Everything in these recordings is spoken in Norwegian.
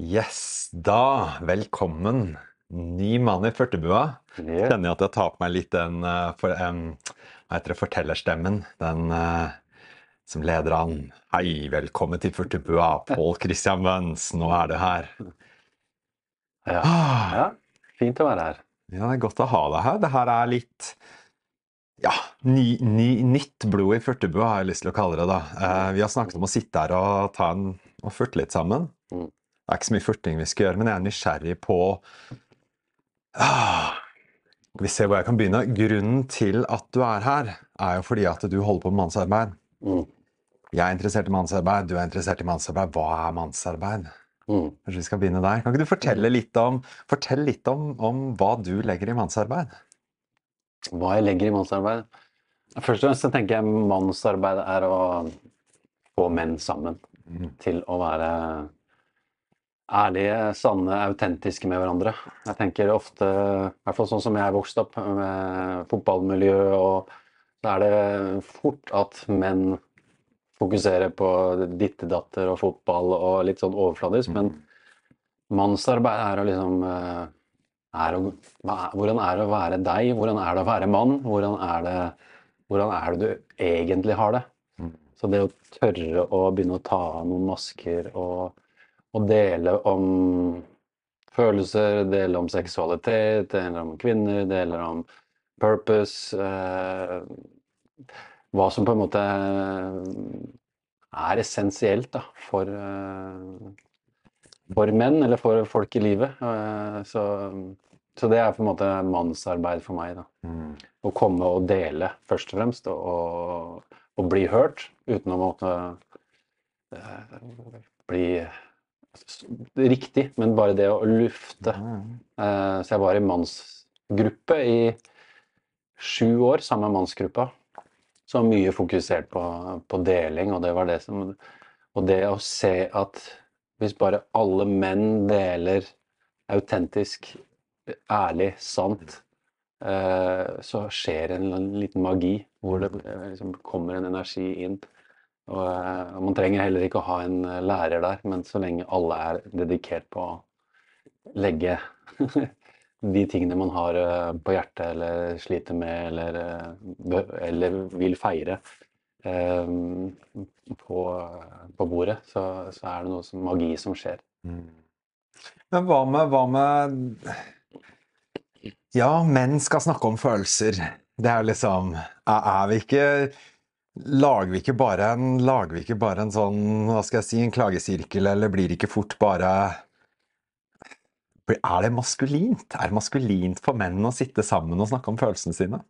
Yes, da velkommen. Ny mann i 40-bua. Yeah. Kjenner jeg at jeg tar på meg litt den uh, for, um, hva heter det, fortellerstemmen. Den uh, som leder an. Hei, velkommen til 40-bua. Pål Christian Wøns, nå er du her. Ja. Ah, ja, fint å være her. ja, det er godt å ha deg her. Det her er litt ja, ny, ny, nytt blod i 40-bua, har jeg lyst til å kalle det. da. Uh, vi har snakket om å sitte her og, ta en, og furte litt sammen. Mm. Det er ikke så mye furting vi skal gjøre, men jeg er nysgjerrig på ah, vi ser hvor jeg kan begynne. Grunnen til at du er her, er jo fordi at du holder på med mannsarbeid. Mm. Jeg er interessert i mannsarbeid, du er interessert i mannsarbeid. Hva er mannsarbeid? Mm. Kanskje vi skal begynne der. Kan ikke du fortelle litt om, fortell litt om, om hva du legger i mannsarbeid? Hva jeg legger i mannsarbeid? Først og fremst tenker jeg mannsarbeid er å få menn sammen Mm. til å være ærlige, sanne, autentiske med hverandre. Jeg tenker ofte, i hvert fall sånn som jeg er vokst opp med fotballmiljø, og så er det fort at menn fokuserer på dittedatter og fotball og litt sånn overfladisk, men mannsarbeid er å liksom eh, er å, Hvordan er det å være deg? Hvordan er det å være mann? Hvordan er det, hvordan er det du egentlig har det? Mm. Så det å tørre å begynne å ta av noen masker og, og dele om følelser, dele om seksualitet, dele om kvinner, dele om purpose eh, Hva som på en måte er essensielt da, for, eh, for menn, eller for folk i livet. Eh, så, så det er på en måte mannsarbeid for meg. da. Mm. Å komme og dele, først og fremst, og, og, bli hørt uten å måtte eh, bli riktig, men bare det å lufte. Eh, så jeg var i mannsgruppe i sju år sammen med mannsgruppa. Så mye fokusert på, på deling, og det var det som Og det å se at hvis bare alle menn deler autentisk, ærlig, sant, eh, så skjer en liten magi hvor det liksom kommer en energi inn. Og, eh, man trenger heller ikke å ha en eh, lærer der, men så lenge alle er dedikert på å legge de tingene man har eh, på hjertet eller sliter med eller, eller vil feire på, på bordet, så, så er det noe som, magi som skjer. Mm. Men hva med, hva med Ja, menn skal snakke om følelser. Det er liksom er vi ikke Lager vi ikke bare en Lager vi ikke bare en sånn, hva skal jeg si, en klagesirkel, eller blir det ikke fort bare Er det maskulint? Er det maskulint for menn å sitte sammen og snakke om følelsene sine?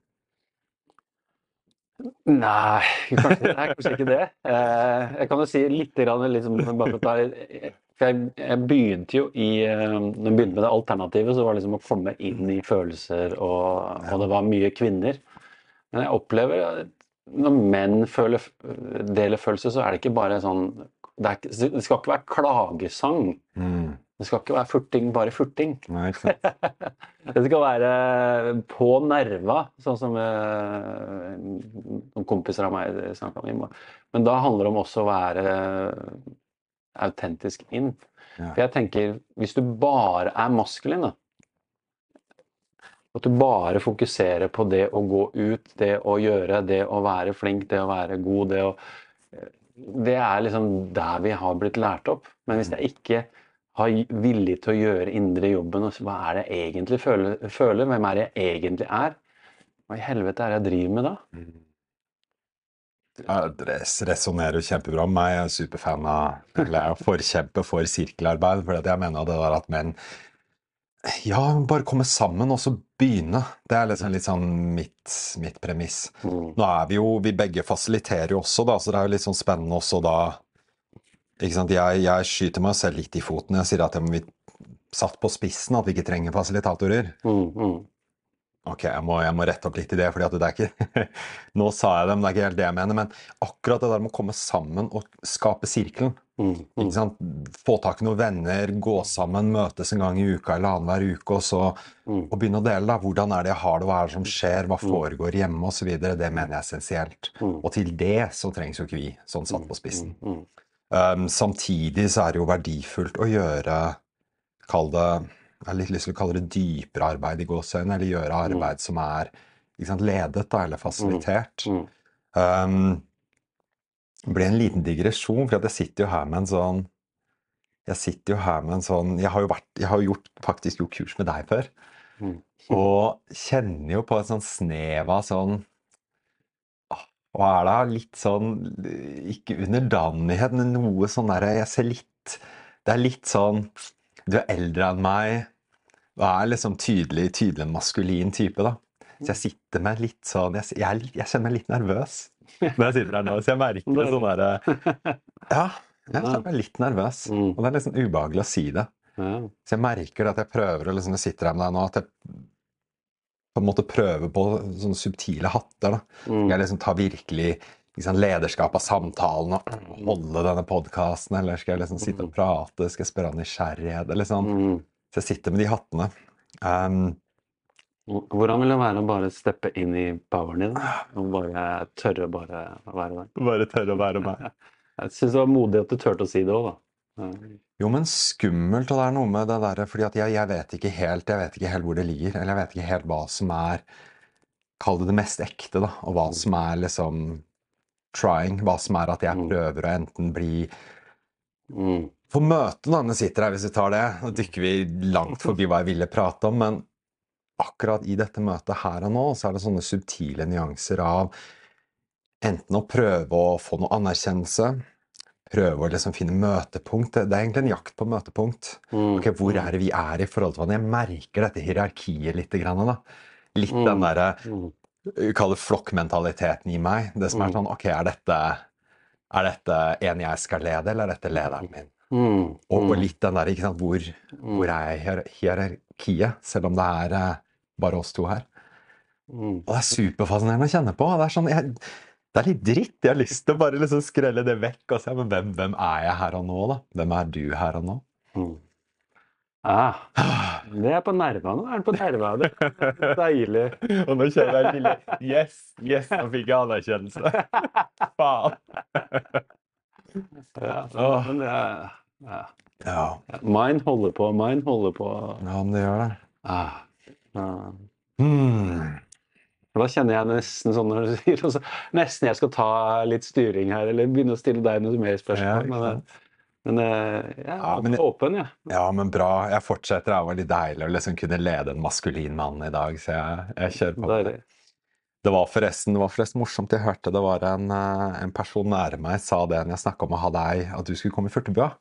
Nei, kanskje, er kanskje ikke det. Eh, jeg kan jo si litt liksom, jeg, begynte jo i eh, Når jeg begynte med det alternativet, så var det liksom å komme inn i følelser, og, og det var mye kvinner. Men jeg opplever når menn føler, deler følelser, så er det ikke bare sånn Det, er det skal ikke være klagesang. Mm. Det skal ikke være furting, bare furting. Nei, ikke sant? Det skal være på nerva, sånn som eh, noen kompiser av meg snakka om. Men da handler det om også å være autentisk inn. Ja. For jeg tenker, hvis du bare er maskulin, da At du bare fokuserer på det å gå ut, det å gjøre, det å være flink, det å være god, det å Det er liksom der vi har blitt lært opp. Men hvis jeg ikke har villig til å gjøre indre jobben. og Hva er det jeg egentlig føler, føler? Hvem er det jeg egentlig er? Hva i helvete er det jeg driver med da? Ja, det resonnerer kjempebra med meg. Jeg er superfan av Eller jeg er forkjemper for sirkelarbeid, for jeg mener det der at menn Ja, bare komme sammen og så begynne. Det er liksom litt sånn mitt, mitt premiss. Mm. Nå er vi jo Vi begge fasiliterer jo også, da, så det er jo litt sånn spennende også da Ikke sant. Jeg, jeg skyter meg selv litt i foten. Jeg sier at jeg må vi satt på spissen at vi ikke trenger fasilitatorer. Mm, mm. Ok, jeg må, jeg må rette opp litt i det, fordi det er ikke Nå sa jeg det, men det er ikke helt det jeg mener. Men akkurat det der med å komme sammen og skape sirkelen. Mm, mm. Få tak i noen venner, gå sammen, møtes en gang i uka eller annenhver uke, og så Mm. og begynne å dele. da, Hvordan er det jeg har det, hva er det som skjer, hva foregår hjemme osv. Det mener jeg er essensielt. Og til det så trengs jo ikke vi, sånn satt på spissen. Um, samtidig så er det jo verdifullt å gjøre Kall det Jeg har litt lyst til å kalle det dypere arbeid i gåseøynene, eller gjøre arbeid som er sant, ledet da, eller fasilitert. Um, ble en liten digresjon, for at jeg sitter jo her med en sånn Jeg sitter jo her med en sånn Jeg har jo, vært, jeg har gjort, faktisk gjort kurs med deg før. Mm. Og kjenner jo på et sånn snev av sånn og er da Litt sånn Ikke underdanighet, men noe sånn derre Jeg ser litt Det er litt sånn Du er eldre enn meg, Du er liksom tydelig, tydelig en maskulin type, da. Så jeg sitter med litt sånn Jeg, jeg, jeg kjenner meg litt nervøs når jeg sitter her nå, så jeg merker det sånn derre Ja, jeg er litt nervøs. Mm. Og det er liksom ubehagelig å si det. Så jeg merker at jeg prøver å liksom, jeg sitter her med deg nå, at jeg på en måte prøver på sånne subtile hatter. da. Mm. Jeg liksom ta virkelig liksom, lederskap av samtalen og holde denne podkasten, eller skal jeg liksom sitte og prate, skal jeg spørre av nysgjerrighet, eller sånn. Mm. Så jeg sitter med de hattene. Um, Hvordan vil det være å bare steppe inn i poweren din? Og bare tørre å bare være der? bare tørre å være meg. Jeg syns det var modig at du turte å si det òg, da. Jo, men skummelt, og det er noe med det derre fordi at jeg, jeg vet ikke helt jeg vet ikke helt hvor det ligger. Eller jeg vet ikke helt hva som er Kall det det mest ekte, da. Og hva som er liksom trying. Hva som er at jeg Mm. prøver å enten bli Mm. På møtet, da, når jeg sitter her, hvis vi tar det, nå dykker vi langt forbi hva jeg ville prate om, men akkurat i dette møtet her og nå, så er det sånne subtile nyanser av enten å prøve å få noe anerkjennelse, prøve å liksom finne møtepunkt. Det det er egentlig en jakt på møtepunkt. Mm. Ok, Hvor er det vi er i forhold til hverandre? Jeg merker dette hierarkiet litt. Grann, da. Litt Mm. den derre Kall vi kaller flokkmentaliteten i meg. Det som er Mm. sånn Ok, er dette, er dette en jeg skal lede, eller er dette lederen min? Mm. Og, Mm. litt den der, ikke sant, hvor, hvor er hierarkiet, selv om det er eh, bare oss to her. Mm. Og det er superfascinerende å kjenne på. Det er sånn, jeg, det er litt dritt. Jeg har lyst til å bare liksom skrelle det vekk og se men hvem, hvem er jeg her og nå, da? Hvem er du her og nå? Mm. Ah, det er på nervene. Er den på nervene? Deilig. Og nå kjenner jeg lille Yes, yes, nå fikk jeg anerkjennelse. Faen. Ja, men det er, ja. Ja, Mine holder på, mine holder på. ja, men det gjør det. Ah. Ja. Mm. Da kjenner jeg nesten sånn når du sier også, Nesten jeg skal ta litt styring her, eller begynne å stille deg noe mer spørsmål. Ja, men men eh, jeg er Ja, men- åpen, jeg. Ja, men bra. Jeg fortsetter. Det var litt deilig å liksom kunne lede en maskulin mann i dag, så jeg, jeg kjører på. Deilig. Det var forresten, det var forresten morsomt. Jeg hørte det var en, eh, en person nære meg sa det når jeg snakka om å ha deg, at du skulle komme i Furtebua.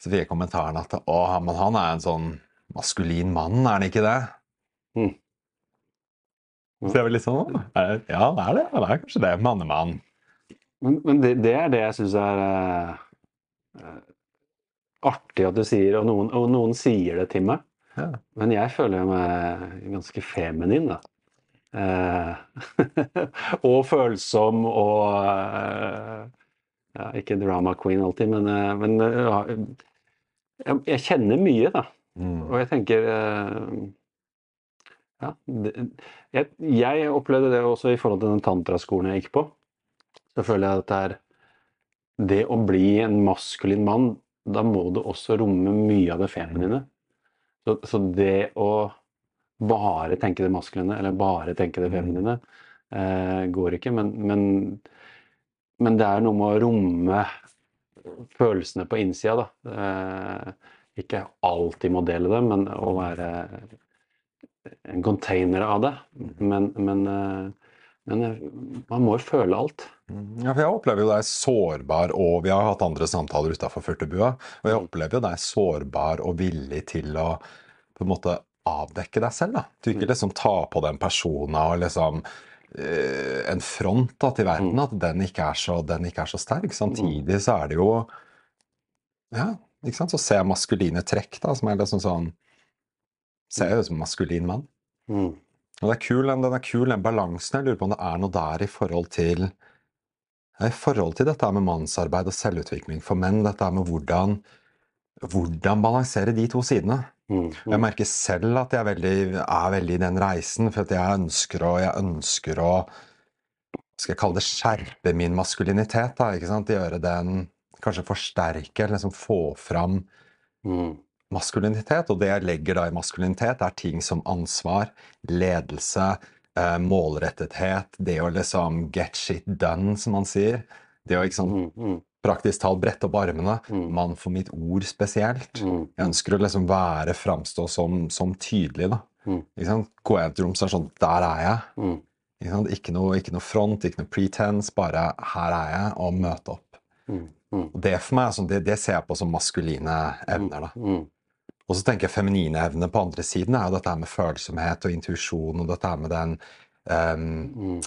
Så fikk jeg kommentaren at å, men han er en sånn maskulin mann, er han ikke det? Mm. Så det er vel litt sånn «Å, er det- Ja, han er det. Det er kanskje det. Mannemann. Men, men det, det er det jeg syns er eh, artig at du sier, og noen, og noen sier det til meg. Ja. Men jeg føler meg ganske feminin, da. Uh, og følsom og uh, ja, Ikke drama queen alltid, men, men jeg, jeg kjenner mye, da. Mm. Og jeg tenker Ja. Det, jeg, jeg opplevde det også i forhold til den tantraskolen jeg gikk på. Så føler jeg at det er Det å bli en maskulin mann, da må det også romme mye av det feminine. Så, så det å bare tenke det maskuline, eller bare tenke det feminine, eh, går ikke. Men, men, men det er noe med å romme følelsene på innsida, da. Eh, ikke alltid må dele dem, men å være en container av det. Men, men, eh, men eh, man må jo føle alt. Ja, for jeg opplever jo deg sårbar, og vi har hatt andre samtaler utafor Furtebua, og jeg opplever jo deg sårbar og villig til å på en måte avdekke deg selv. da. Du ikke liksom ta på den persona og liksom eh, en front da, til verden, at den ikke, er så, den ikke er så sterk. Samtidig så er det jo Ja, ikke sant, så ser jeg maskuline trekk, da, som er liksom sånn Ser jo ut som en maskulin mann. Mm. Og det er kul, den, er kul, den balansen. Jeg lurer på om det er noe der i forhold til I forhold til dette med mannsarbeid og selvutvikling for menn. Dette med hvordan, hvordan balansere de to sidene. Mm. Jeg merker selv at jeg er veldig, er veldig i den reisen, for at jeg ønsker å, jeg ønsker å skal jeg kalle det skjerpe min maskulinitet. da, ikke sant? Gjøre den kanskje forsterke, liksom få fram Mm. Maskulinitet. Og det jeg legger da i maskulinitet, er ting som ansvar, ledelse, eh, målrettethet, det å liksom get shit done, som man sier. Det å sant, Mm. Mm. praktisk talt brette opp armene. Mm. Mann for mitt ord spesielt. Mm. Jeg ønsker å liksom være, framstå som, som tydelig, da. Ikke sant? Går jeg et rom, som er sånn Der er jeg. Ikke, sant? Ikke, noe, ikke noe front, ikke noe pretense, bare her er jeg, og møte opp. Og det for meg, sånn, det, det ser jeg på som maskuline evner. da. Mm. Og så tenker jeg feminine evner på andre siden er jo dette med følsomhet og intuisjon, og dette med den um, Mm.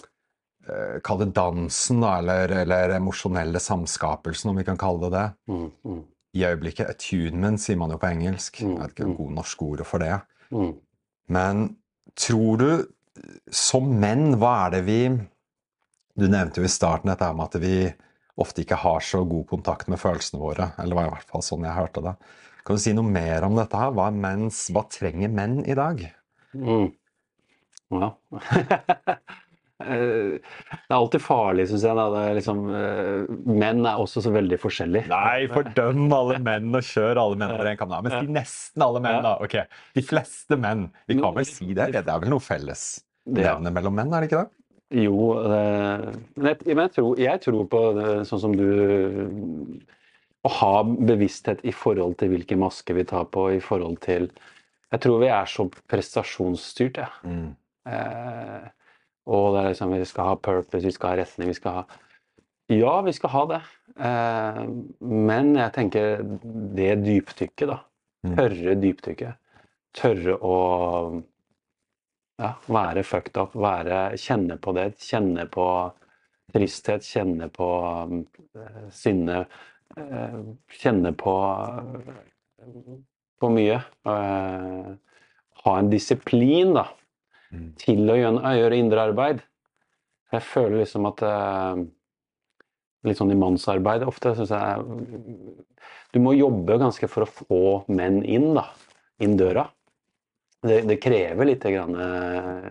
eh, Kall det dansen, da, eller, eller emosjonelle samskapelsen, om vi kan kalle det det. Mm. Mm. I øyeblikket attunement, sier man jo på engelsk. Jeg vet ikke om gode god norsk ord for det. Mm. Men tror du, som menn, hva er det vi Du nevnte jo i starten dette med at vi ofte ikke har så god kontakt med følelsene våre. Eller det var i hvert fall sånn jeg hørte det. Kan du si noe mer om dette her? Hva, menns, hva trenger menn i dag? Mm. Ja. Eh, Det er alltid farlig, syns jeg. Er liksom, eh, menn er også så veldig forskjellige. Nei, fordøm alle menn og kjør alle menn over en kam. Men si nesten alle menn, da. Ok, De fleste menn. Vi kan vel si det? Det er vel noe felles nevne mellom menn, er det ikke det? Jo, det, men jeg, jeg, tror, jeg tror på det, sånn som du Å ha bevissthet i forhold til hvilke masker vi tar på, i forhold til Jeg tror vi er så prestasjonsstyrt, jeg. Mm. Eh, og det er liksom, vi skal ha purpose, vi skal ha retning, vi skal ha Ja, vi skal ha det. Eh, men jeg tenker det dypdykket, da. Mm. Tørre dypdykket. Tørre å ja, være fucked up, være, kjenne på det. Kjenne på tristhet, kjenne på eh, sinne. Eh, kjenne på på mye. Eh, ha en disiplin, da Mm. til å gjøre, gjøre indre arbeid. Jeg føler liksom at eh, Litt sånn i mannsarbeid ofte syns jeg Du må jobbe ganske for å få menn inn, da. Inn døra. Det, det krever litt grann eh,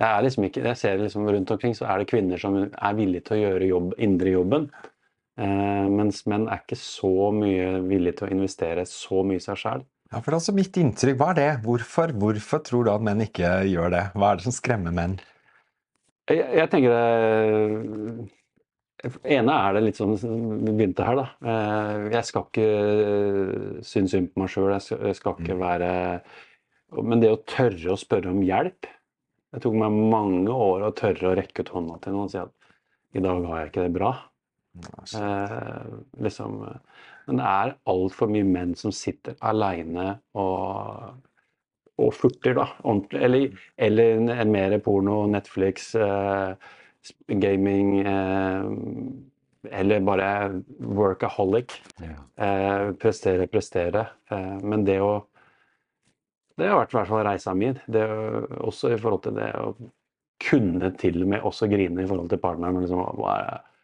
Jeg er liksom ikke Jeg ser liksom rundt omkring så er det kvinner som er villige til å gjøre jobb, indre jobben. Eh, mens menn er ikke så mye villige til å investere så mye i seg sjæl. Ja, for altså mitt inntrykk. Hva er det? Hvorfor, hvorfor tror du at menn ikke gjør det? Hva er det som skremmer menn? Jeg, jeg tenker det ene er det litt sånn Vi begynte her, da. Eh, Jeg skal ikke eh, synes synd på meg sjøl. Jeg jeg skal ikke være Men det å tørre å spørre om hjelp Det tok meg mange år å tørre å rekke ut hånda til noen og si at i dag har jeg ikke det bra. Eh, liksom, men det er altfor mye menn som sitter aleine og, og furter, da. Ordentlig. Eller, eller mer porno, Netflix, eh, gaming eh, Eller bare workaholic. Eh, prestere, prestere. Eh, men det å Det har vært i hvert fall reisa mi. Også i forhold til det å kunne til og med også grine i forhold til partneren. Liksom, hva er det?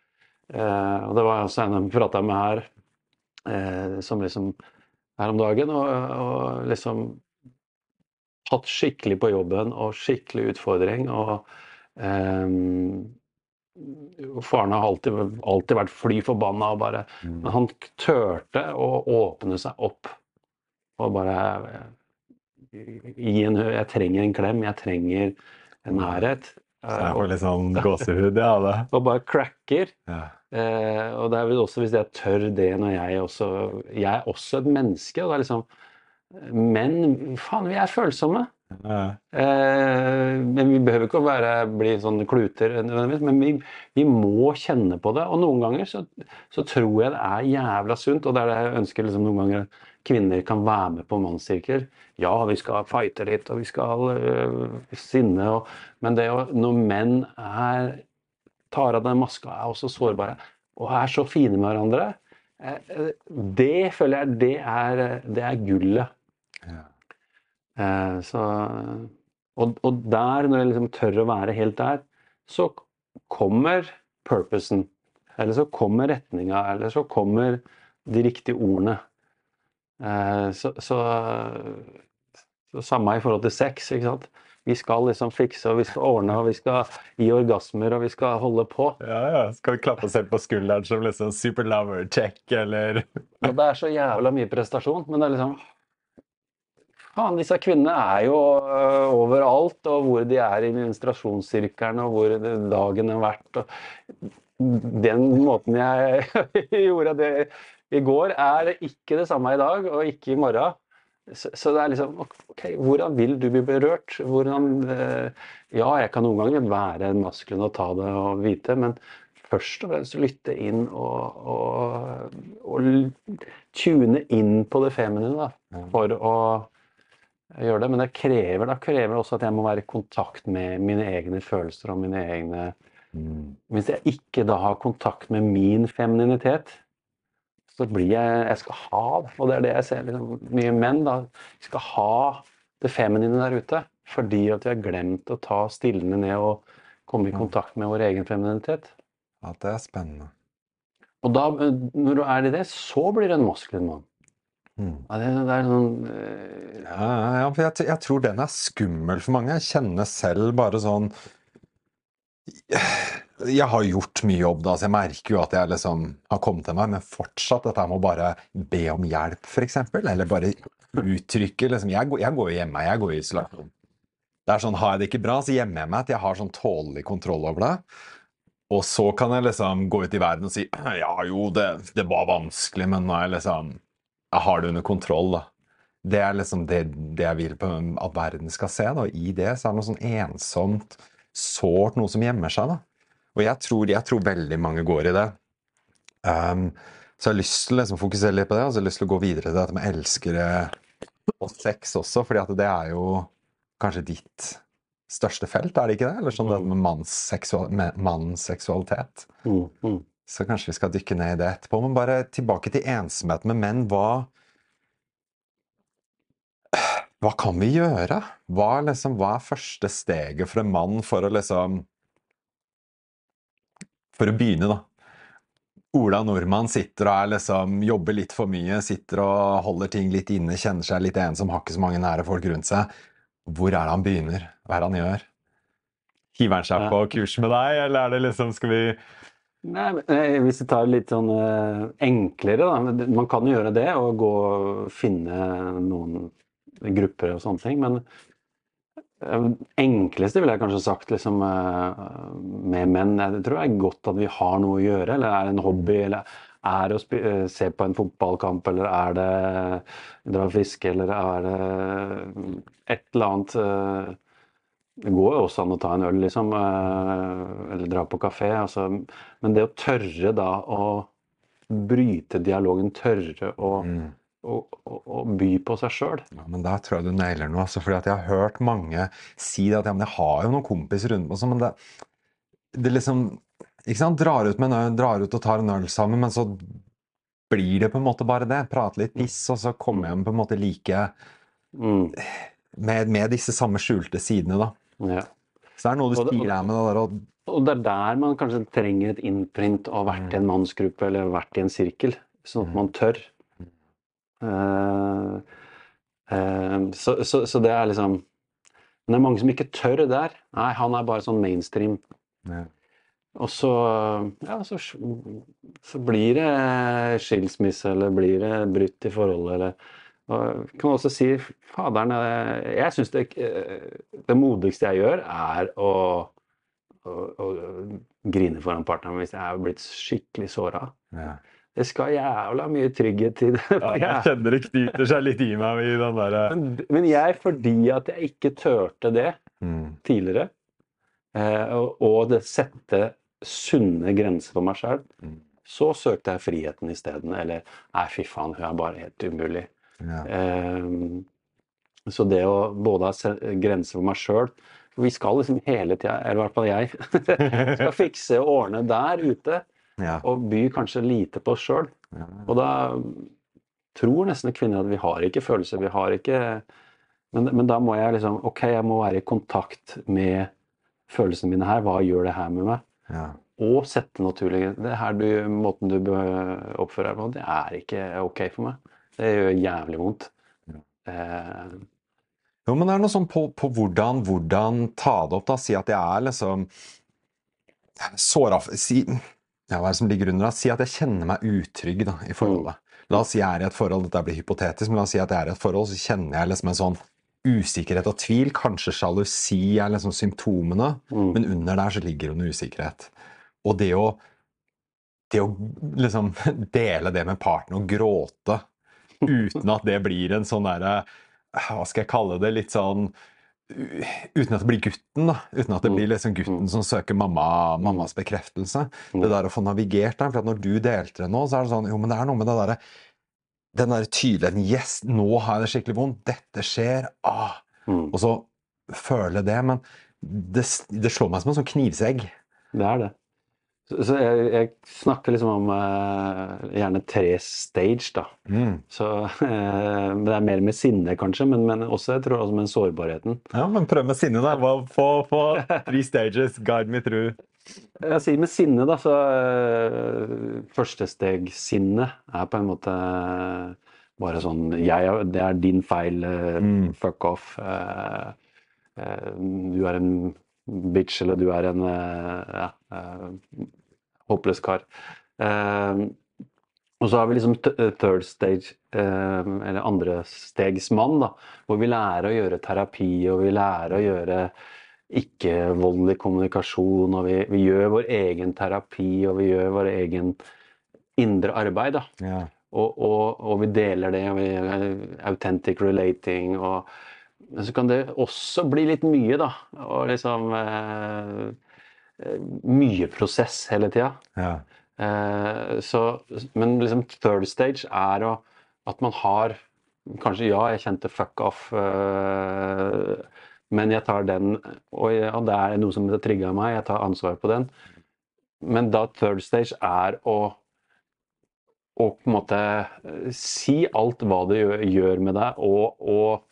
Eh, og det var også en jeg prata med her, eh, som liksom her om dagen, og, og liksom hatt skikkelig på jobben og skikkelig utfordring. og eh, Faren har alltid, alltid vært fly forbanna, og bare, Mm. men han turte å åpne seg opp og bare gi en Jeg trenger en klem, jeg trenger en nærhet. Eh, får litt sånn gåsehud, ja. Det. og bare cracker. Ja. Eh, og det er vel også hvis jeg tør det når jeg også Jeg er også et menneske. og det er liksom Men faen, vi er følsomme. Ja. Eh, men vi behøver ikke å være, bli sånne kluter nødvendigvis, men vi, vi må kjenne på det. Og noen ganger så, så tror jeg det er jævla sunt, og det er det jeg ønsker liksom noen ganger kvinner kan være med på mannssirkler. Ja, vi skal fighte litt, og vi skal øh, sinne, og, men det å, når menn er, tar av den maska, er også sårbare, og er så fine med hverandre, eh, det føler jeg det er, det er gullet. Ja. Eh, så, og, og der, når jeg liksom tør å være helt der, så kommer purposen. Eller så kommer retninga, eller så kommer de riktige ordene. Eh, så, så, så samme i forhold til sex, ikke sant. Vi skal liksom fikse, og vi skal ordne, og vi skal gi orgasmer, og vi skal holde på. Ja, ja. Skal vi klappe oss selv på skulderen som liksom super lover check, eller Og det er så jævla mye prestasjon, men det er liksom Faen, disse kvinnene er jo øh, overalt, og hvor de er i menstruasjonssirkelen, og hvor dagen har vært. Og den måten jeg gjorde det i går, er ikke det samme i dag, og ikke i morgen. Så, det er liksom OK, hvordan vil du bli berørt? Hvordan eh, Ja, jeg kan noen ganger være maskulin og ta det og vite, men først og fremst lytte inn og, og, og tune inn på det feminine da, for å gjøre det. Men det krever, da krever også at jeg må være i kontakt med mine egne følelser og mine egne Mm. Hvis jeg ikke da har kontakt med min femininitet, så blir jeg Jeg skal ha. Og det er det jeg ser liksom, mye menn da skal ha det feminine der ute. Fordi at vi har glemt å ta stillene ned og komme i kontakt med vår egen femininitet. Ja, det er spennende. Og da, når du er i det, så blir du en maskulin mann. Mm. Ja, det, det er sånn Ja, ja, ja, for jeg, jeg tror den er skummel for mange. Jeg kjenner selv bare sånn Jeg har gjort mye jobb, da, så jeg merker jo at jeg liksom har kommet til meg, men fortsatt dette med å bare be om hjelp, f.eks. Eller bare uttrykke liksom Jeg, går- jeg går jo hjemme, jeg går i isolasjon. Det er sånn, Har jeg det ikke bra, så gjemmer jeg meg til jeg har sånn tålelig kontroll over det. Og så kan jeg liksom gå ut i verden og si ja, jo, det, det var vanskelig, men nå er jeg liksom Jeg har det under kontroll, da. Det er liksom det, det jeg vil på, at verden skal se. da. Og I det så er det noe sånn ensomt, sårt, noe som gjemmer seg. da. Og jeg tror, jeg tror veldig mange går i det. Um, så jeg har lyst til å liksom fokusere litt på det, og så har jeg lyst til å gå videre til dette med elskere og sex også, fordi at det er jo kanskje ditt største felt, er det ikke det? Eller sånn det med manns, seksual, med seksualitet. mm, mm. Så kanskje vi skal dykke ned i det etterpå. Men bare tilbake til ensomhet med menn. Hva Hva kan vi gjøre? Hva, liksom, hva er første steget for en mann for å liksom For å begynne, da. Ola Nordmann sitter og er liksom, jobber litt for mye, sitter og holder ting litt inne, kjenner seg litt ensom, har ikke så mange nære folk rundt seg. Hvor er det han begynner? Hva er det han gjør? Hiver han seg på kurs med deg, eller er det liksom Skal vi Nei, eh, Hvis vi tar litt sånn eh, enklere, da. Man kan jo gjøre det og gå og finne noen grupper og sånne ting. Men enkleste ville jeg kanskje sagt liksom, eh, med menn. Jeg tror det er godt at vi har noe å gjøre, eller er det en hobby, eller er det å eh, se på en fotballkamp, eller er det dra og fiske, eller er det et eller annet eh, det går jo også an å ta en øl, liksom, eh, eller dra på kafé. Altså, men det å tørre da å bryte dialogen, tørre å, Mm. Å, å, å by på seg sjøl Ja, men der tror jeg du nailer noe. Altså, fordi at jeg har hørt mange si det at ja, jeg har jo noen kompiser rundt meg, men det, det liksom ikke sant? Drar ut, med øl, drar ut og tar en øl sammen, men så blir det på en måte bare det. Prate litt piss, og så kommer hjem på en måte like mm, med, med disse samme skjulte sidene, da. ja. Så det er noe du Og deg med det der og Og det er der man kanskje trenger et innprint og vært i en mannsgruppe eller vært i en sirkel, sånn at man tør. Eh, eh, så, så, så det er liksom Men det er mange som ikke tør der. Nei, han er bare sånn mainstream. ja. Og så, ja, så, så blir det skilsmisse, eller blir det brutt i forholdet, eller og kan også si Faderen, eh, jeg syns det, det modigste jeg gjør, er å, å, å grine foran partneren hvis jeg er blitt skikkelig såra. Ja. Det skal jævla mye trygghet til. det. Ja, jeg kjenner det knyter seg litt i meg i den derre Men, men jeg, fordi at jeg ikke turte det mm. tidligere, eh, og, og det sette sunne grenser for meg sjøl, Mm. så søkte jeg friheten isteden. Eller nei, fy faen, hun er bare helt umulig. ja. Eh, så det å både ha grenser for meg sjøl vi skal liksom hele tida, eller i hvert fall jeg, skal fikse og ordne der ute. Ja. Og by kanskje lite på oss sjøl. ja. Og da tror nesten kvinner at vi har ikke følelser, vi har ikke men, men da må jeg liksom Ok, jeg må være i kontakt med følelsene mine her. Hva gjør det her med meg? ja. Og sette naturlig det her du, Måten du oppfører deg på, det er ikke ok for meg. Det gjør jævlig vondt. Ja. Eh, Jo, men det er noe sånn på, på hvordan, hvordan ta det opp, da. Si at jeg er liksom såra si, ja, Hva er det som ligger under? da? Si at jeg kjenner meg utrygg da, i forholdet. La oss si jeg er i et forhold, dette blir hypotetisk, men la oss si at jeg er i et forhold, så kjenner jeg liksom en sånn usikkerhet og tvil. Kanskje sjalusi er liksom symptomene, Mm. men under der så ligger jo noe usikkerhet. Og det å, det å liksom dele det med partneren og gråte uten at det blir en sånn derre Hva skal jeg kalle det? Litt sånn Uten at det blir gutten, da. Uten at det Mm. blir liksom gutten som søker mamma, mammas bekreftelse. Mm. Det der å få navigert der. For når du delte det nå, så er det sånn Jo, men det er noe med det derre Den derre tydeligheten Yes, nå har jeg det skikkelig vondt. Dette skjer. Ah. Mm. Og så føle det. Men det, det slår meg som en sånn knivsegg. Det er det. Så, jeg, jeg snakker liksom om uh, gjerne tre stage, da. Mm. Så uh, Det er mer med sinne, kanskje, men, men også jeg tror også med sårbarheten. Ja, men prøv med sinne, da. Hva- Få få three stages, guide me through. Jeg sier med sinne, da, så uh, første steg sinne er på en måte bare sånn jeg, Det er din feil, uh, Mm. fuck off. du er en bitch, eller du er en eh, ja, eh, håpløs kar. Eh, og så har vi liksom third stage, eh, eller andre stegs da, hvor vi lærer å gjøre terapi, og vi lærer å gjøre ikke-voldelig kommunikasjon, og vi, vi gjør vår egen terapi, og vi gjør vår egen indre arbeid, da. Ja. Og, og, og vi deler det, og vi er authentic relating, og men så kan det også bli litt mye, da. Og liksom eh, eh, Mye prosess hele tida. ja. Eh, så, men liksom third stage er å, at man har Kanskje ja, jeg kjente fuck off, eh, men jeg tar den Og ja, det er noe som trigga meg, jeg tar ansvar på den. Men da third stage er å å på en måte eh, si alt hva det gjør med deg, og, og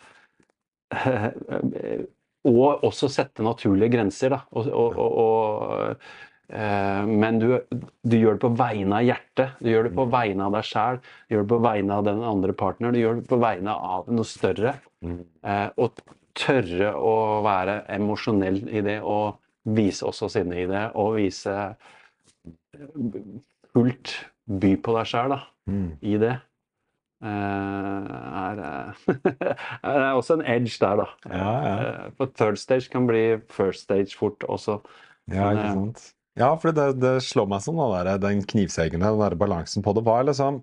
og også sette naturlige grenser, da. Og, og, og, eh, men du, du gjør det på vegne av hjertet. Du gjør det på vegne av deg sjæl. Du gjør det på vegne av den andre partneren. Du gjør det på vegne av noe større. Eh, og tørre å være emosjonell i det, og vise også sinne i det, og vise fullt by på deg sjæl, Mm. i det. Eh, er, eh, det er også en edge der, da. Ja, ja. Eh, For third stage kan bli first stage fort også. Ja, ikke sant. Ja, for det, det slår meg som den, der, den knivseggen, den der balansen på det var liksom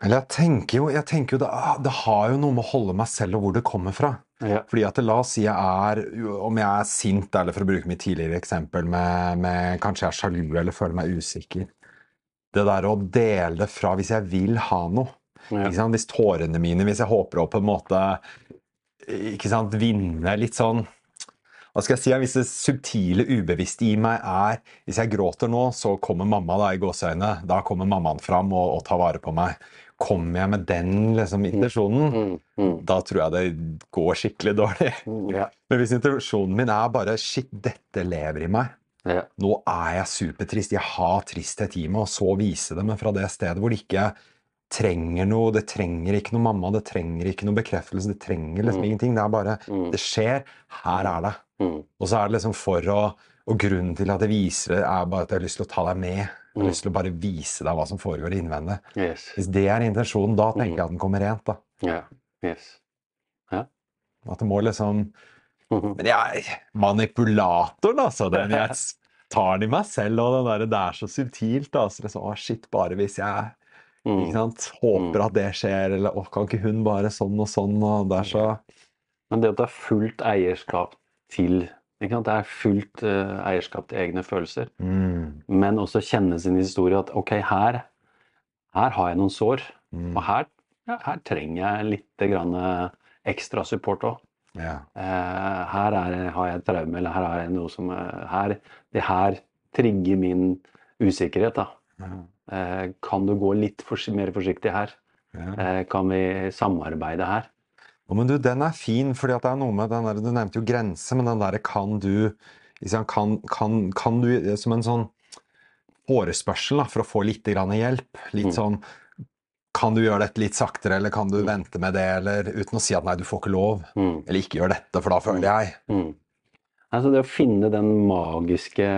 Eller jeg tenker jo, jeg tenker jo det, ah, det har jo noe med å holde meg selv og hvor det kommer fra. Ja. Fordi at la oss si jeg er Om jeg er sint, eller for å bruke mitt tidligere eksempel med, med kanskje jeg er sjalu eller føler meg usikker. Det der å dele det fra hvis jeg vil ha noe. Ja. Hvis tårene mine, hvis jeg håper å på en måte ikke sant, vinne litt sånn Hva skal jeg si? Hvis det subtile, ubevisste i meg er Hvis jeg gråter nå, så kommer mamma da i gåseøynene. Da kommer mammaen fram og, og tar vare på meg. Kommer jeg med den liksom, intensjonen, Mm, mm, da tror jeg det går skikkelig dårlig. mm, ja. Men hvis intensjonen min er bare Shit, dette lever i meg. Ja. Nå er jeg supertrist. Jeg har tristhet i meg, og så vise det, men fra det stedet hvor det ikke trenger noe. Det trenger ikke noe mamma, det trenger ikke noe bekreftelse, det trenger liksom Mm. ingenting. Det er bare Mm, Det skjer. Her er det. mm, Og så er det liksom for å Og grunnen til at jeg viser det, er bare at jeg har lyst til å ta deg med. Jeg har Mm. lyst til å bare vise deg hva som foregår innvendig. yes. Hvis det er intensjonen, da tenker Mm. jeg at den kommer rent. da. Ja. Yes. At det må liksom. Men jeg er manipulatoren, altså. Den jeg tar den i meg selv, og den der, det er så subtilt. Altså. Liksom, å, shit, bare hvis jeg ikke Mm. sant, håper at det skjer, eller å, kan ikke hun bare sånn og sånn, og det er så Men det at det er fullt eierskap til ikke sant? Det er fullt uh, eierskap til egne følelser. mm, Men også kjenne sin historie at ok, her, her har jeg noen sår. mm, Og her, ja, her trenger jeg litt grann eh, ekstra support òg. Ja. Eh, her er, har jeg et traume, eller her har jeg noe som eh, her, Det her trigger min usikkerhet. da. Ja, Eh, kan du gå litt for, mer forsiktig her? ja. Eh, kan vi samarbeide her? Oh, men du, den er fin, fordi det er noe med den der, Du nevnte jo grense, men den derre kan du kan, kan, kan du Som en sånn forespørsel da, for å få litt grann hjelp. Litt Mm. sånn kan du gjøre dette litt saktere, eller kan du vente med det, eller uten å si at nei, du får ikke lov, Mm. eller ikke gjør dette, for da føler jeg. Mm. Altså det å finne den magiske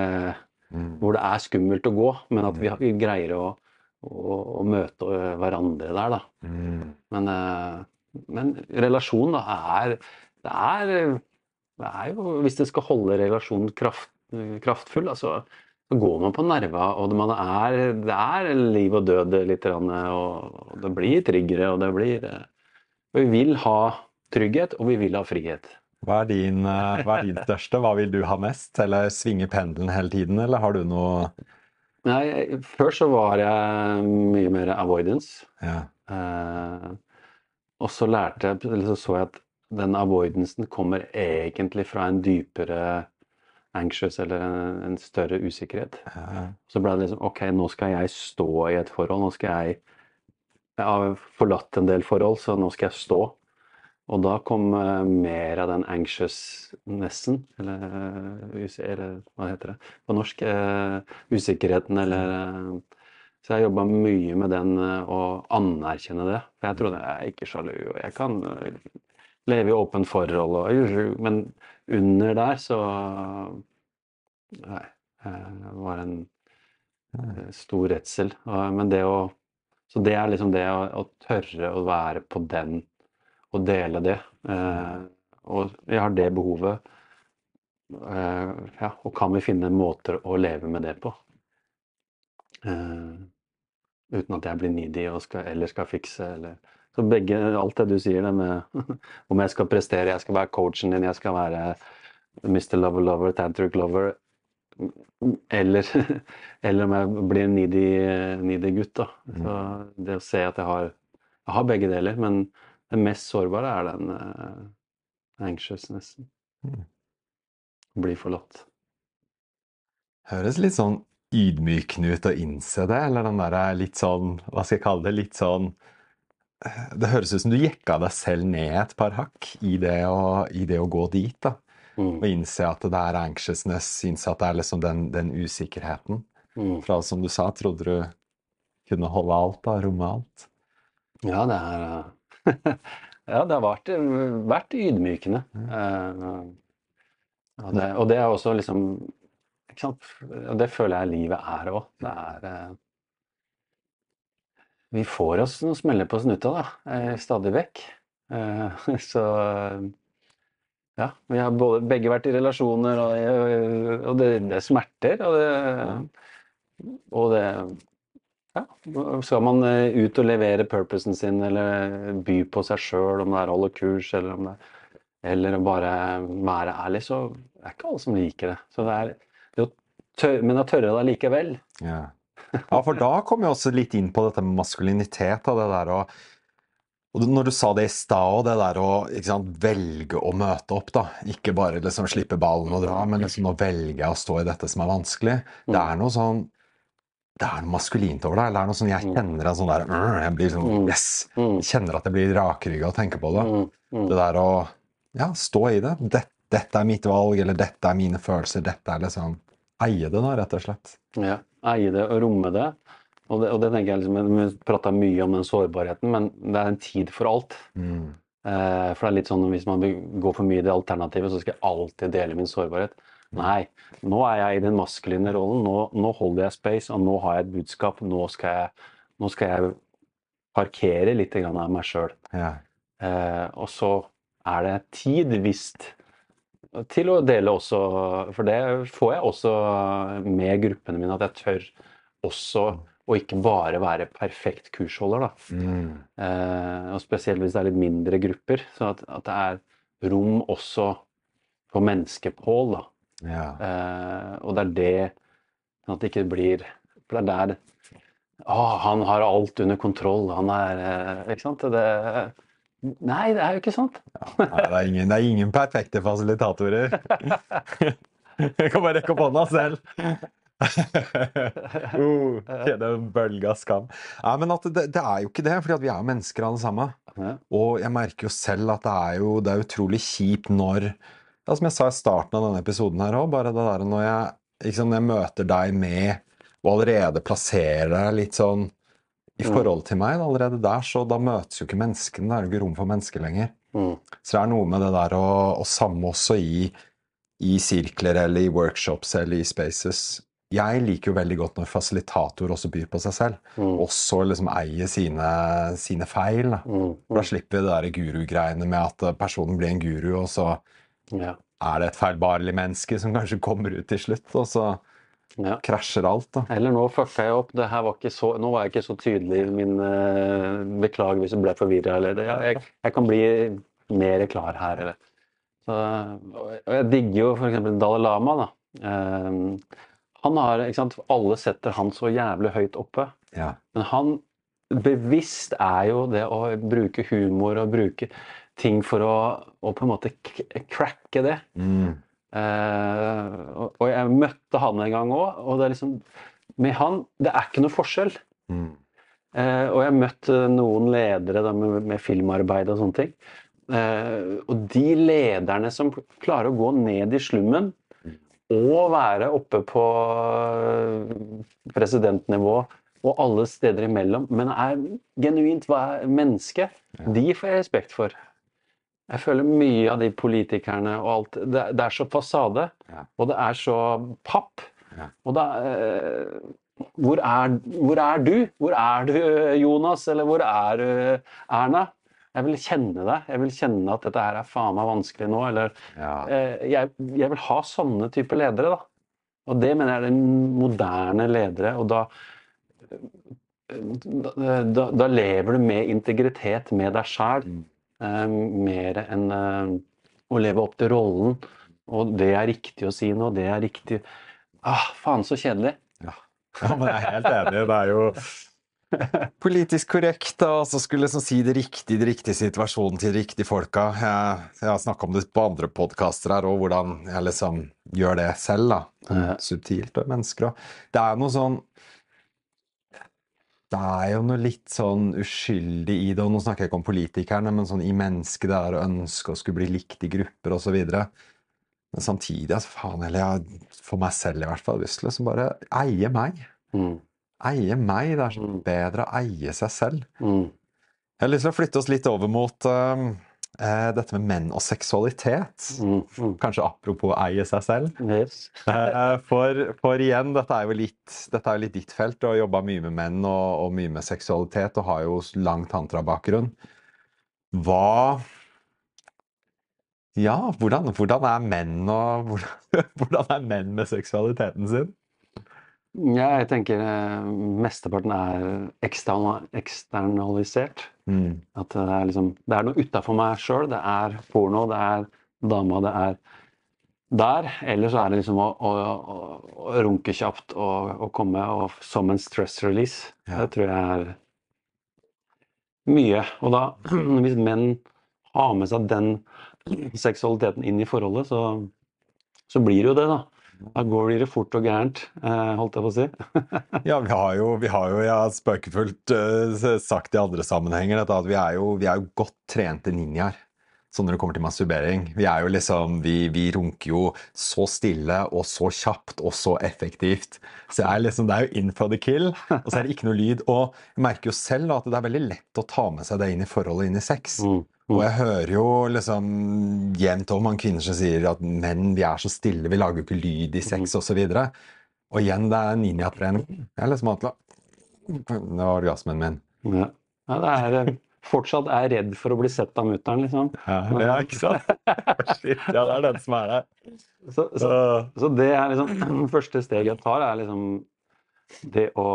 Mm. Hvor det er skummelt å gå, men at vi, vi greier å, å, å møte hverandre der, da. Mm. Men, eh, men relasjon, da, er det, er det er jo Hvis det skal holde relasjonen kraft, kraftfull, altså, så går man på nerva, og det, man er, det er liv og død litt, og, og det blir tryggere, og det blir eh, Vi vil ha trygghet, og vi vil ha frihet. Hva er, din, eh, hva er din største? Hva vil du ha mest? Eller svinge pendelen hele tiden, eller har du noe Nei, før så var jeg mye mer avoidance. ja. Eh, og så lærte jeg, eller så så jeg at den avoidancen kommer egentlig fra en dypere anxious eller en, en større usikkerhet. ja. Så ble det liksom OK, nå skal jeg stå i et forhold. Nå skal jeg Jeg har forlatt en del forhold, så nå skal jeg stå. Og da kom uh, mer av den anxiousnessen, eller, eh, eller hva heter det på norsk? Uh, usikkerheten, eller uh, Så jeg jobba mye med den å anerkjenne det. For jeg trodde jeg er ikke sjalu, og jeg kan eh, leve i åpent forhold, og, men under der så Nei. Det var en eh, stor redsel. Men det å Så det er liksom det å, å tørre å være på den og dele det. Eh, og jeg har det behovet. Eh, ja, og kan vi finne måter å leve med det på? Eh, uten at jeg blir needy og skal, eller skal fikse eller Så begge, alt det du sier, det med om jeg skal prestere, jeg skal være coachen din, jeg skal være Mr. Lover Lover, Tantric Lover eller, eller om jeg blir en needy, needy gutt, da. Så det å se at jeg har, jeg har begge deler, men det mest sårbare er den uh, anxiousnessen. Mm. Bli forlatt. Høres litt sånn ydmykende ut å innse det, eller den derre litt sånn Hva skal jeg kalle det? Litt sånn eh, Det høres ut som du jekka deg selv ned et par hakk i det å, i det å gå dit, da. Mm. Og innse at det er anxiousness, innse at det er liksom den, den usikkerheten. Mm. Fra som du sa, trodde du kunne holde alt, da, romme alt. Ja, det er eh, Ja, det har vært, vært ydmykende. Eh, og, det, og det er også liksom ikke sant? Og det føler jeg livet er òg. Det er eh, Vi får oss noen smeller på snuta da. eh, Stadig vekk. Eh, Så ja, vi har både, begge vært i relasjoner, og, og det, det smerter. Og det, og det ja, skal man eh, ut og levere purposen sin, eller by på seg sjøl, om det er å holde kurs, eller om det eller bare være ærlig, så er ikke alle som liker det. Det er det Men å tørre det likevel. Ja, for da kom jeg også litt inn på dette med maskulinitet. Og det der å og Når du sa det i stad, og det der å sant, velge å møte opp, da. Ikke bare liksom slippe ballen og dra, men liksom nå velger jeg å stå i dette som er vanskelig. Det er noe sånn Det er noe maskulint over det. Eller det er noe sånn jeg kjenner en sånn der Jeg blir sånn Yes! Mm. Jeg kjenner at jeg blir rakrygga av å tenke på det. Mm, mm. Det der å ja, stå i det. Det- Dette er mitt valg, eller dette er mine følelser. Dette er liksom Eie det, da, rett og slett. Ja, eie det og romme det. Og det, og det tenker jeg liksom, Vi prata mye om den sårbarheten, men det er en tid for alt. Mm. Eh, for det er litt sånn hvis man går for mye i det alternativet, så skal jeg alltid dele min sårbarhet. Nei, nå er jeg i den maskuline rollen. Nå, nå holder jeg space, og nå har jeg et budskap. Nå skal jeg, nå skal jeg parkere litt av meg sjøl. Ja. Eh, og så er det tid visst til å dele også, for det får jeg også med gruppene mine, at jeg tør også å ikke bare være perfekt kursholder. da. Mm. Eh, og spesielt hvis det er litt mindre grupper. Så at, at det er rom også for menneskepål. da. Ja. Eh, og det er det at det ikke blir For det er der Å, han har alt under kontroll. Han er eh, Ikke sant? Det, nei, det er jo ikke sant. Nei, det, er ingen, det er ingen perfekte fasilitatorer. Jeg kan bare rekke opp hånda selv. uh, Kjenne en bølge av skam. Nei, men at det, det er jo ikke det, fordi vi er jo mennesker alle sammen. Ja. Og jeg merker jo selv at det er jo det er utrolig kjipt når ja, Som jeg sa i starten av denne episoden her òg, bare det der når jeg, liksom, når jeg møter deg med og allerede plasserer deg litt sånn I forhold til meg, allerede der, så da møtes jo ikke menneskene. Det er jo ikke rom for mennesker lenger. Mm. Så det er noe med det der å, å samme også i, i sirkler eller i workshops eller i spaces. Jeg liker jo veldig godt når fasilitator også byr på seg selv. Mm. Også liksom eier sine, sine feil. Da. Mm. For da slipper vi det der gurugreiene med at eh, personen blir en guru, og så Ja. er det et feilbarlig menneske som kanskje kommer ut til slutt, og så ja. krasjer alt. da. Eller nå fucka jeg opp. Det her var ikke så, nå var jeg ikke så tydelig i min uh, Beklager hvis jeg ble forvirra. Eller ja, jeg, jeg kan bli mer klar her, eller. Så, og jeg digger jo f.eks. Dalai Lama, da. Eh, han har, ikke sant, Alle setter han så jævlig høyt oppe. Ja. Men han bevisst er jo det å bruke humor og bruke ting for å, å på en måte cracke det. Mm. Eh, og, og jeg møtte han en gang òg, og det er liksom Med han Det er ikke noe forskjell. Mm. Eh, og jeg møtte noen ledere da, med, med filmarbeid og sånne ting. Eh, og de lederne som klarer å gå ned i slummen og være oppe på presidentnivå og alle steder imellom, men er genuint hva er menneske, de får jeg respekt for. Jeg føler mye av de politikerne og alt Det, det er så fasade, Ja. og det er så papp. Ja. Og da eh, hvor, er, hvor er du? Hvor er du, Jonas? Eller hvor er du, Erna? Jeg vil kjenne deg. Jeg vil kjenne at dette her er faen meg vanskelig nå. Eller Ja. eh, jeg, jeg vil ha sånne typer ledere, da. Og det mener jeg er den moderne ledere. Og da, da, da, da lever du med integritet med deg sjæl, Mm. Eh, mer enn eh, å leve opp til rollen. Og det er riktig å si noe, det er riktig Ah, faen, så kjedelig. Ja. ja, men jeg er helt enig. Det er jo politisk korrekt da, og så skulle liksom si det riktige i den riktige situasjonen til de riktige folka. Jeg, jeg har snakka om det på andre podkaster her, og hvordan jeg liksom gjør det selv. da, sånn Subtilt med mennesker. Og det er noe sånn Det er jo noe litt sånn uskyldig i det, og nå snakker jeg ikke om politikerne, men sånn i mennesket det er å ønske å skulle bli likt i grupper osv. Men samtidig, altså, faen heller, jeg, for meg selv i hvert fall, lyst til å bare eie meg Mm. eie meg. Det er så Mm. bedre å eie seg selv. Mm. Jeg har lyst til å flytte oss litt over mot eh, dette med menn og seksualitet. Mm. Mm. Kanskje apropos eie seg selv. Yes. Eh, For, for igjen, dette er jo litt, dette er litt ditt felt. Du har jobba mye med menn og, og mye med seksualitet og har jo lang tantrabakgrunn. Hva Ja, hvordan, hvordan er menn og hvordan, hvordan er menn med seksualiteten sin? Ja, jeg tenker eh, mesteparten er ekstern, eksternalisert. Mm. At det er liksom Det er noe utafor meg sjøl. Det er porno, det er dama, det er der. Eller så er det liksom å, å, å, å runke kjapt og, og komme og, som en stress release. Ja. Det tror jeg er mye. Og da, hvis menn har med seg den seksualiteten inn i forholdet, så, så blir det jo det, da. Da går det fort og gærent, eh, holdt jeg på å si. Ja, vi har jo, vi har jo ja, spøkefullt uh, sagt i andre sammenhenger at vi er, jo, vi er jo godt trente ninjaer. Sånn når det kommer til masturbering. Vi er jo liksom, vi, vi runker jo så stille og så kjapt og så effektivt. Så jeg er liksom, det er jo in for the kill, og så er det ikke noe lyd. Og jeg merker jo selv at det er veldig lett å ta med seg det inn i forholdet, inn i sex. Mm. Og jeg hører jo liksom jevnt om han kvinner som sier at menn, vi er så stille, vi lager jo ikke lyd i sex osv. Og, og igjen, det er ninjatrening. Jeg er liksom vant Det var orgasmen min. Ja. ja, det er eh, Fortsatt er redd for å bli sett av mutter'n, liksom. Ja, ja, ikke sant? Ja, det er den som er der. Så, så, så det er liksom Første steget jeg tar, er liksom det å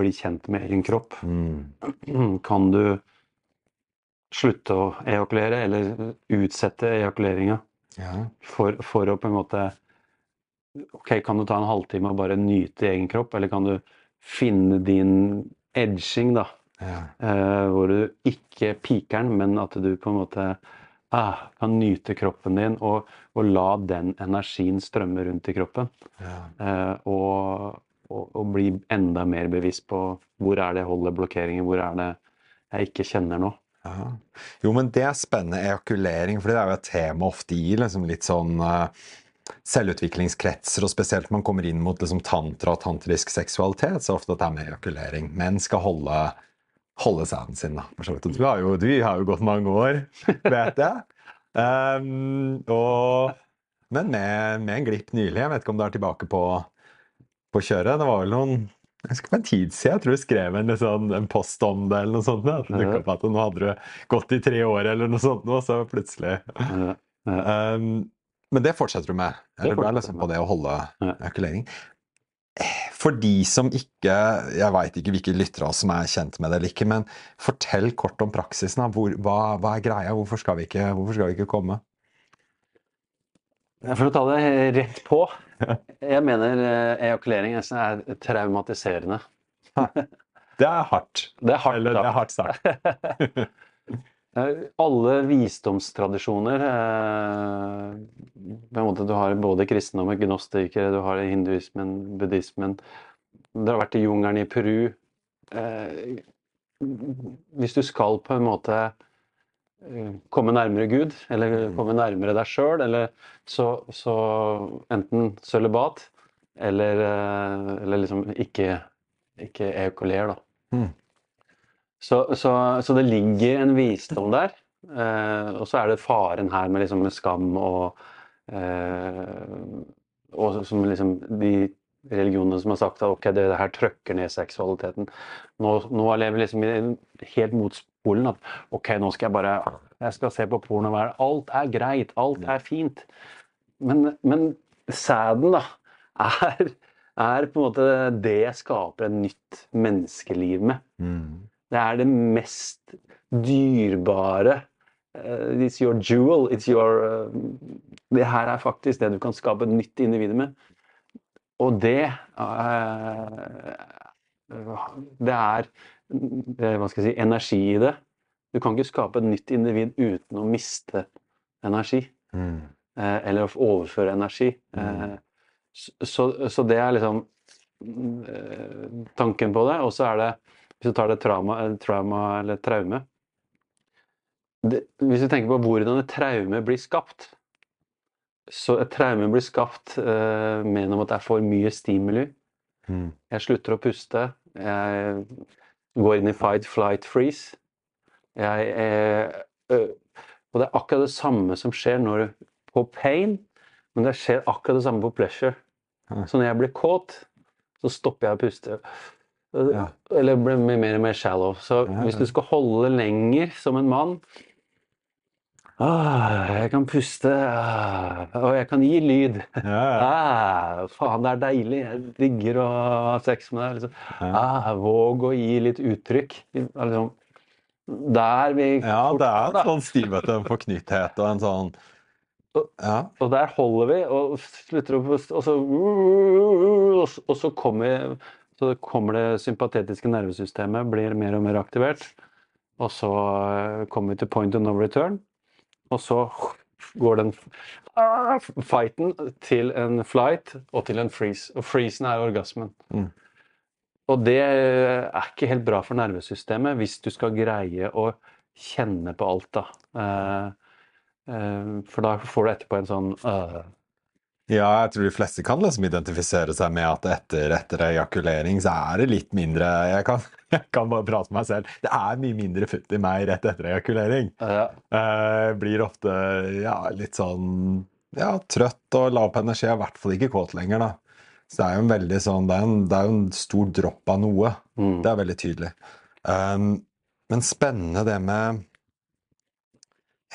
bli kjent med egen kropp. Mm. Kan du slutte å ejakulere, eller utsette ejakuleringa Ja. for, for å på en måte Ok, kan du ta en halvtime og bare nyte egen kropp, eller kan du finne din edging, da? Ja. Eh, hvor du ikke piker den, men at du på en måte ah, kan nyte kroppen din og, og la den energien strømme rundt i kroppen. Ja. Eh, og, og, og bli enda mer bevisst på hvor er det jeg holder blokkeringer, hvor er det jeg ikke kjenner noe. Ja. Jo, men det er spennende ejakulering, for det er jo et tema ofte i liksom litt sånn uh, selvutviklingskretser, og spesielt når man kommer inn mot liksom tantra og tantrisk seksualitet, så er det ofte dette med ejakulering. Menn skal holde holde sæden sin, da. Du har jo, du har jo gått mange år, vet jeg. Um, og, men med, med en glipp nylig. Jeg vet ikke om du er tilbake på, på kjøret. Det var vel noen jeg husker for en tid siden jeg tror du skrev en, sånn, en post om det, eller noe sånt. At Det dukka opp at nå hadde du gått i tre år, eller noe sånt, og så plutselig Ja, ja. um, Men det fortsetter du med? Eller du er liksom på det å holde økulering? For de som ikke Jeg veit ikke hvilke lyttere som er kjent med det eller ikke, men fortell kort om praksisen. Hvor, hva, hva er greia? Hvorfor skal vi ikke, hvorfor skal vi ikke komme? For å ta det rett på. Jeg mener eh, ejakulering er traumatiserende. Det er hardt. Det er hardt. Eller det er hardt sagt. Alle visdomstradisjoner eh, på en måte, Du har både kristendommen, gnostikere, du har hinduismen, buddhismen Dere har vært i jungelen i Peru. Eh, hvis du skal på en måte komme nærmere Gud, eller komme nærmere deg sjøl, eller så, så enten sølibat eller, eh, eller liksom ikke, ikke eukuler, da. Mm. Så, så, så det ligger en visdom der. Eh, og så er det faren her med liksom med skam og eh, Og som liksom de religionene som har sagt at ok, det, det her trøkker ned seksualiteten. Nå, nå lever vi liksom i en helt motspolen. At ok, nå skal jeg bare Jeg skal se på porno hver Alt er greit, alt er fint. Men, men sæden, da, er, er på en måte det jeg skaper et nytt menneskeliv med. Mm. Det er det mest dyrebare. uh, it's your jewel. It's your uh, Det her er faktisk det du kan skape et nytt individ med. Og det uh, Det er hva skal jeg si, energi i det. Du kan ikke skape et nytt individ uten å miste energi. Mm. eh, Eller overføre energi. Mm. Så, så det er liksom eh, tanken på det. Og så er det hvis du tar det trauma, trauma eller traume det, Hvis du tenker på hvordan et traume blir skapt Så et traume blir skapt eh, gjennom at jeg får mye stimuli. Mm. Jeg slutter å puste. Jeg går inn i fight, flight, freeze. Jeg, eh, og det er akkurat det samme som skjer når du, på pain, men det skjer akkurat det samme på pleasure. Så når jeg blir kåt, så stopper jeg å puste. Ja. Eller blir mer og mer shallow. Så hvis du skal holde lenger som en mann ah, Jeg kan puste, ah, og jeg kan gi lyd. Ja, ja. Ah, faen, det er deilig. Jeg digger å ha sex med deg. Liksom. Ja. Ah, våg å gi litt uttrykk. Liksom, der vi ja, det er en sånn stivhet og en forknytthet og en sånn Ja. Og der holder vi, og slutter å puste, og så Og så- og så kommer, så kommer det sympatetiske nervesystemet, blir mer og mer aktivert. Og så eh, kommer vi til point of no return. Og så går den fighten til en flight og til en freeze. Og freezen er orgasmen. Mm. Og det er ikke helt bra for nervesystemet hvis du skal greie å kjenne på alt, da. Eh, eh, for da får du etterpå en sånn øh, Ja, jeg tror de fleste kan liksom identifisere seg med at etter, etter ejakulering så er det litt mindre jeg kan, jeg kan bare prate med meg selv. Det er mye mindre futt i meg rett etter ejakulering. ja, Uh, blir ofte ja, litt sånn ja, trøtt og lav på energi. Er i hvert fall ikke kåt lenger, da. Så det er jo en veldig sånn Det er, en, det er jo en stor dropp av noe. mm, Det er veldig tydelig. Um, men spennende det med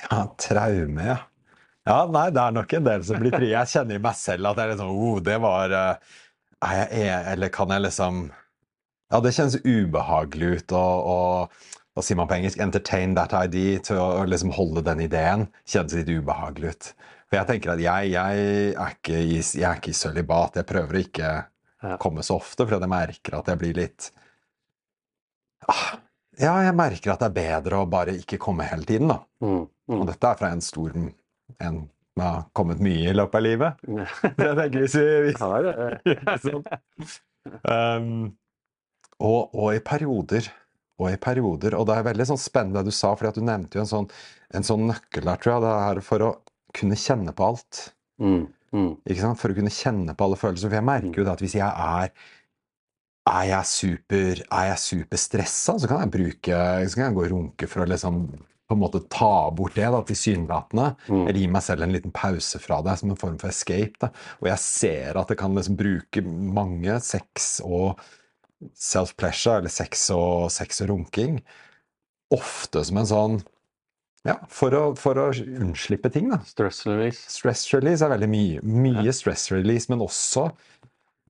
Ja, traume, ja. Ja, nei, det er nok en del som blir frie. Jeg kjenner i meg selv at det er litt sånn oh, det var eh, Er jeg er, Eller kan jeg liksom Ja, det kjennes ubehagelig ut å, hva sier man på engelsk? Entertain that idea. Til å, liksom holde den ideen. Kjennes litt ubehagelig ut. For jeg tenker at jeg, jeg er ikke i, jeg er ikke i sølibat. Jeg prøver å ikke Ja. komme så ofte, fordi jeg merker at jeg blir litt ah, Ja, jeg merker at det er bedre å bare ikke komme hele tiden, da. mm, Og mm. dette er fra en stor En som har kommet mye i løpet av livet. Det tenker hvis vi, hvis? Um, og, og i perioder. Og i perioder. Og det er veldig sånn spennende det du sa, fordi du nevnte jo en sånn, en sånn nøkkel der, tror jeg. Det er for å kunne kjenne på alt. mm, mm, Ikke sant? For å kunne kjenne på alle følelser. For jeg merker jo det at hvis jeg er Er jeg super, er jeg superstressa, så kan jeg bruke Så kan jeg gå og runke for å liksom på en måte ta bort det, da, tilsynelatende. Mm. Eller gi meg selv en liten pause fra det, som en form for escape. Da. Og jeg ser at jeg kan liksom bruke mange sex og self-pleasure, eller sex og, sex og runking, ofte som en sånn Ja, for å, for å unnslippe ting, da. Stress release. Stress release er veldig mye. Mye stress release, men også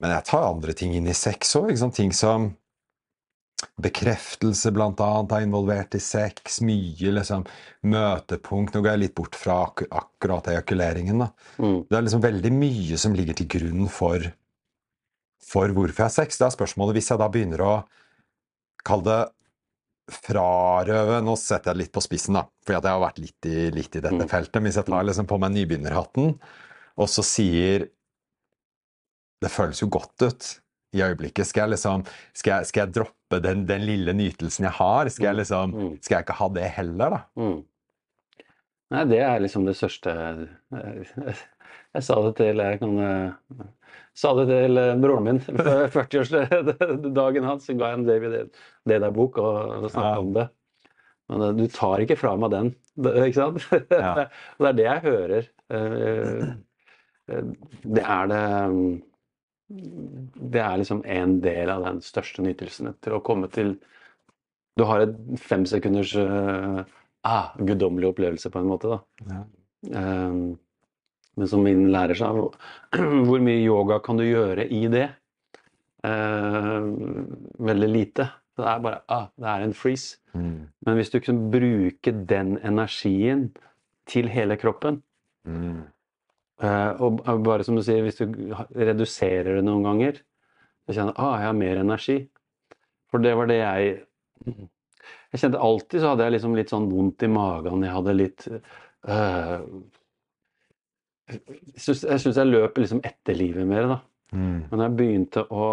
Men jeg tar andre ting inn i sex òg. Ting som bekreftelse, blant annet, er involvert i sex. Mye liksom møtepunkt. Nå går jeg litt bort fra ak akkurat ejakuleringen. Mm. Det er liksom veldig mye som ligger til grunn for, for hvorfor jeg har sex. Det er spørsmålet hvis jeg da begynner å kalle det frarøve Nå setter jeg det litt på spissen, da, fordi jeg har vært litt i, litt i dette Mm. feltet. Men hvis jeg tar liksom på meg nybegynnerhatten og så sier Det føles jo godt ut i øyeblikket. Skal jeg liksom Skal jeg, skal jeg droppe den, den lille nytelsen jeg har? Skal jeg liksom Mm. Skal jeg ikke ha det heller, da? Mm. Nei, det er liksom det største Jeg sa det til Jeg kan eh, sa det til eh, broren min på 40-årsdagen hans. Så ga jeg en David Deda-bok og, snakka Ja. om det. Men eh, du tar ikke fra meg den, ikke sant? Ja. det er det jeg hører. Eh, eh, Det er det Det er liksom en del av den største nytelsen etter å komme til Du har et femsekunders uh, ah, guddommelig opplevelse, på en måte. da. Ja. Um, men som min lærer sa, hvor- hvor mye yoga kan du gjøre i det? Uh, veldig lite. Det er bare ah, det er en freeze. Mm. Men hvis du kan bruke den energien til hele kroppen Mm. Eh, Og bare som du sier, hvis du reduserer det noen ganger, så kjenner du ah, jeg har mer energi. For det var det jeg Jeg kjente alltid så hadde jeg liksom litt sånn vondt i magen. Jeg hadde litt øh, Jeg syns jeg, synes jeg løp liksom etter livet mer, da. Mm. Men jeg begynte å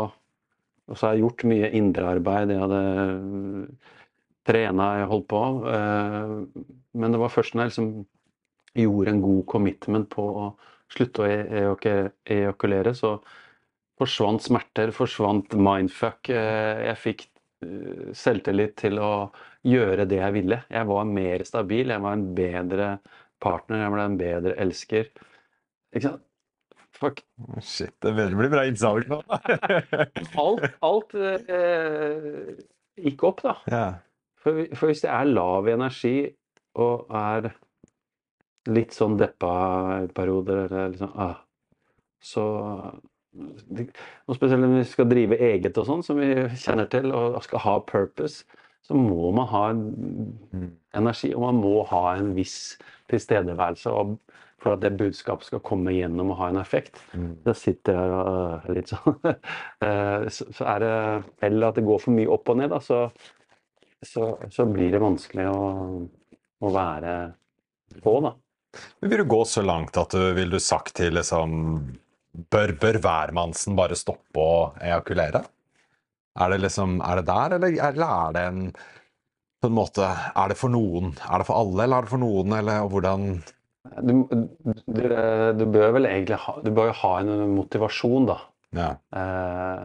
Og så har jeg gjort mye indrearbeid. Jeg hadde trena, jeg holdt på. eh, Men det var først når jeg liksom gjorde en god commitment på å slutte å e- ejakulere, så forsvant smerter, forsvant mindfuck. eh, Jeg fikk eh, selvtillit til å gjøre det jeg ville. Jeg var mer stabil, jeg var en bedre partner, jeg ble en bedre elsker. Ikke sant? Fuck. Shit, det blir bra innsalg nå. Alt, alt eh, gikk opp, da. Yeah. For, for hvis jeg er lav i energi og er litt sånn deppa perioder, eller liksom ah, Så Og spesielt når vi skal drive eget og sånn, som vi kjenner til, og skal ha purpose, så må man ha Mm. energi, og man må ha en viss tilstedeværelse for at det budskapet skal komme gjennom og ha en effekt. Mm. Da sitter jeg og uh, litt sånn Eh, så, så er det Eller at det går for mye opp og ned, da, så, så, så blir det vanskelig å, å være på, da. Men Vil du gå så langt at du vil du sagt til liksom Bør, bør hvermannsen bare stoppe å ejakulere? Er det liksom Er det der, eller, eller er det en på en måte, Er det for noen? Er det for alle, eller er det for noen? Eller hvordan Du, du, du bør vel egentlig ha, du bør jo ha en motivasjon, da. ja. Eh,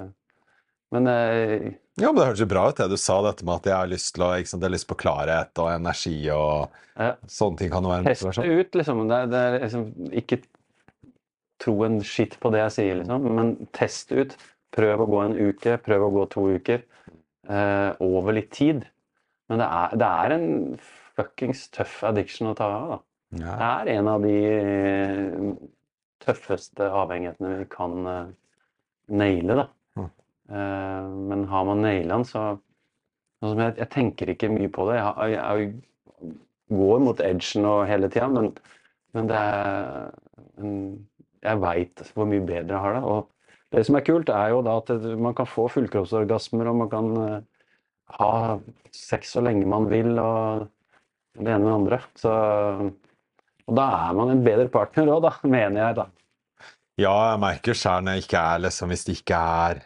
men eh, ja, men Det høres jo bra ut, det du sa, dette med at jeg har lyst til å, sant, jeg har lyst på klarhet og energi og ja. sånne ting kan jo være en motivasjon. det ut, liksom. Det, det er liksom. Ikke tro en skitt på det jeg sier, liksom, men test ut. Prøv å gå en uke, prøv å gå to uker. Eh, over litt tid. Men det er, det er en fuckings tøff addiction å ta av. da. Ja. Det er en av de eh, tøffeste avhengighetene vi kan eh, naile, da. Eh, men har man naila den, så sånn jeg, tenker ikke mye på det. Jeg går mot edgen og hele tida, men, men det er Jeg veit hvor mye bedre jeg har det. Og det som er kult, er jo da at man kan få fullkroppsorgasmer, og man kan eh, ha sex så lenge man vil, og det ene med det andre. Så og da er man en bedre partner òg, da, mener jeg. da. Ja, jeg merker sjøl når jeg ikke er liksom, hvis det ikke er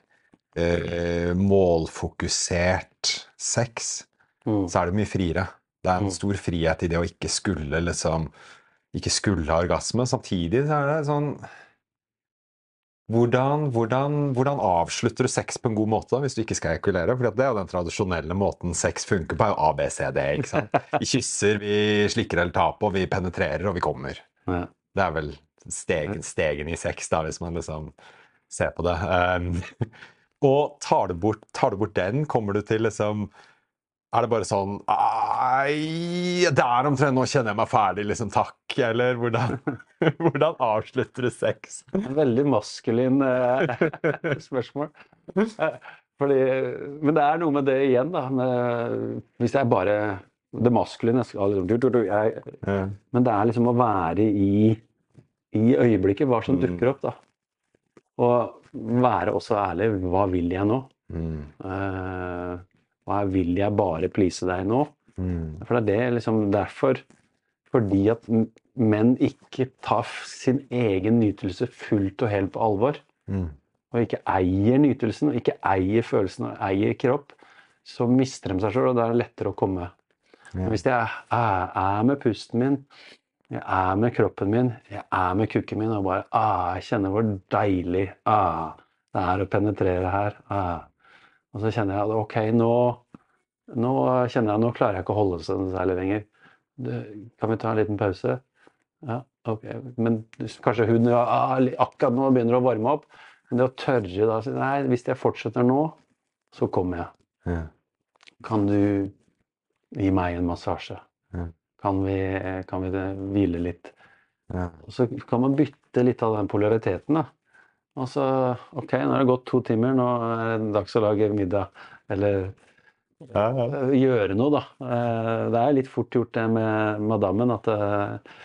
eh, målfokusert sex, Mm. så er det mye friere. Det er en Mm. stor frihet i det å ikke skulle liksom Ikke skulle ha orgasme. Samtidig så er det sånn hvordan, hvordan, hvordan avslutter du sex på en god måte hvis du ikke skal ekulere? For det er jo den tradisjonelle måten sex funker på, er jo ABCD. ikke sant? Vi kysser, vi slikker eller tar på, vi penetrerer, og vi kommer. Ja. Det er vel stegen, stegen i sex, da, hvis man liksom ser på det. Um, og tar du, bort, tar du bort den, kommer du til liksom Er det bare sånn Ai, der omtrent nå kjenner jeg meg ferdig, liksom, takk. Eller hvordan, hvordan avslutter du sex? Veldig maskulin eh, spørsmål. Fordi, men det er noe med det igjen, da. Med, hvis jeg bare Det maskuline skal liksom, jeg. Men det er liksom å være i, i øyeblikket, hva som Mm. dukker opp, da. Og være også ærlig. Hva vil jeg nå? Mm, Uh, hva vil jeg bare please deg nå? mm, For det er det liksom derfor Fordi at menn ikke tar sin egen nytelse fullt og helt på alvor, mm, og ikke eier nytelsen, og ikke eier følelsen og eier kropp, så mister de seg sjøl, og da er det lettere å komme. Ja. Men hvis jeg er, er med pusten min, jeg er med kroppen min, jeg er med kukken min, og bare ah, jeg kjenner hvor deilig ah, det er å penetrere her. Ah. Og så kjenner jeg at ok, nå, nå kjenner jeg nå klarer jeg ikke å holde noe særlig lenger. Det, kan vi ta en liten pause? Ja, ok. Men kanskje hun ah, akkurat nå begynner å varme opp. Men det å tørre da si nei, hvis jeg fortsetter nå, så kommer jeg. ja. Kan du gi meg en massasje? Kan, vi, kan vi hvile litt? ja. Og så kan man bytte litt av den polariteten, da. Og så OK, nå har det gått to timer, nå er det dags å lage middag. Eller ja, ja. øh, gjøre noe, da. Eh, Det er litt fort gjort det med madammen at eh, eh,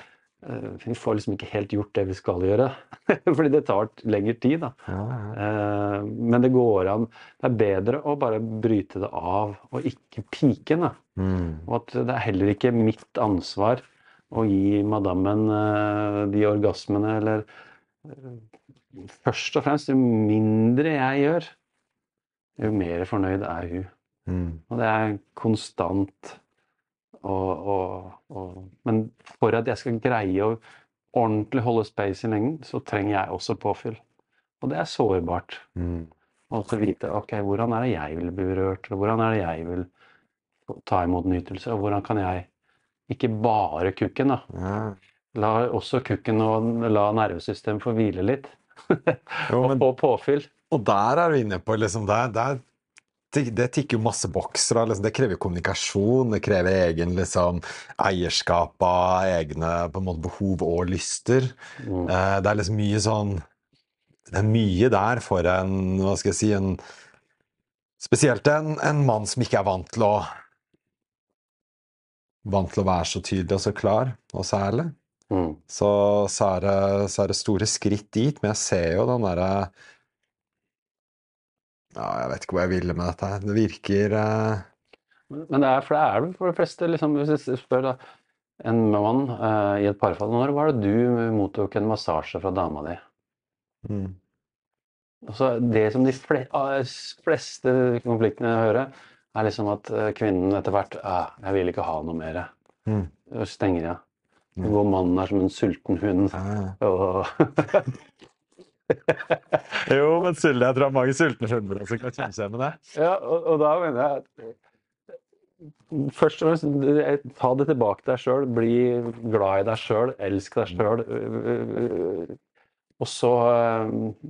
vi får liksom ikke helt gjort det vi skal gjøre. Fordi det tar lengre tid, da. ja, ja. Eh, Men det går an. Det er bedre å bare bryte det av og ikke pike. Da. Mm, Og at det er heller ikke mitt ansvar å gi madammen eh, de orgasmene, eller eh, Først og fremst, jo mindre jeg gjør, jo mer fornøyd er hun. mm, Og det er konstant og, og, og Men for at jeg skal greie å ordentlig holde space i lengden, så trenger jeg også påfyll. Og det er sårbart. mm. Og så vite ok, hvordan er det jeg vil bli berørt, og hvordan er det jeg vil ta imot nytelse, og hvordan kan jeg ikke bare kukken, da. ja. La også kukken og la nervesystemet få hvile litt. Jo, og få påfyll. Og der er vi inne på liksom der, der det, tikker jo masse bokser. Liksom, det krever kommunikasjon, det krever egen liksom, eierskap av egne måte, behov og lyster. Mm. Eh, det er liksom mye sånn Det er mye der for en Hva skal jeg si en, Spesielt en, en mann som ikke er vant til å Vant til å være så tydelig og så klar og så ærlig. Mm. Så, så, er det, så er det store skritt dit, men jeg ser jo den derre ja, Jeg vet ikke hvor jeg ville med dette. Det virker eh, Men det er, for det er det for de fleste, liksom, hvis jeg spør da, en mann eh, i et parfall Når var det du mottok en massasje fra dama di? mm, Altså, det som de s- fleste konfliktene jeg hører, er liksom at eh, kvinnen etter hvert 'Jeg vil ikke ha noe mer'. mm, Og stenger av. Mm. Hvor mannen er som en sulten hund. ja. Og Jo, men sulten, jeg tror det er mange sultne hunder som kan kjenne seg med det. Ja, og, og da mener jeg at Først og fremst, ta det tilbake til deg sjøl. Bli glad i deg sjøl. Elsk deg sjøl. Og så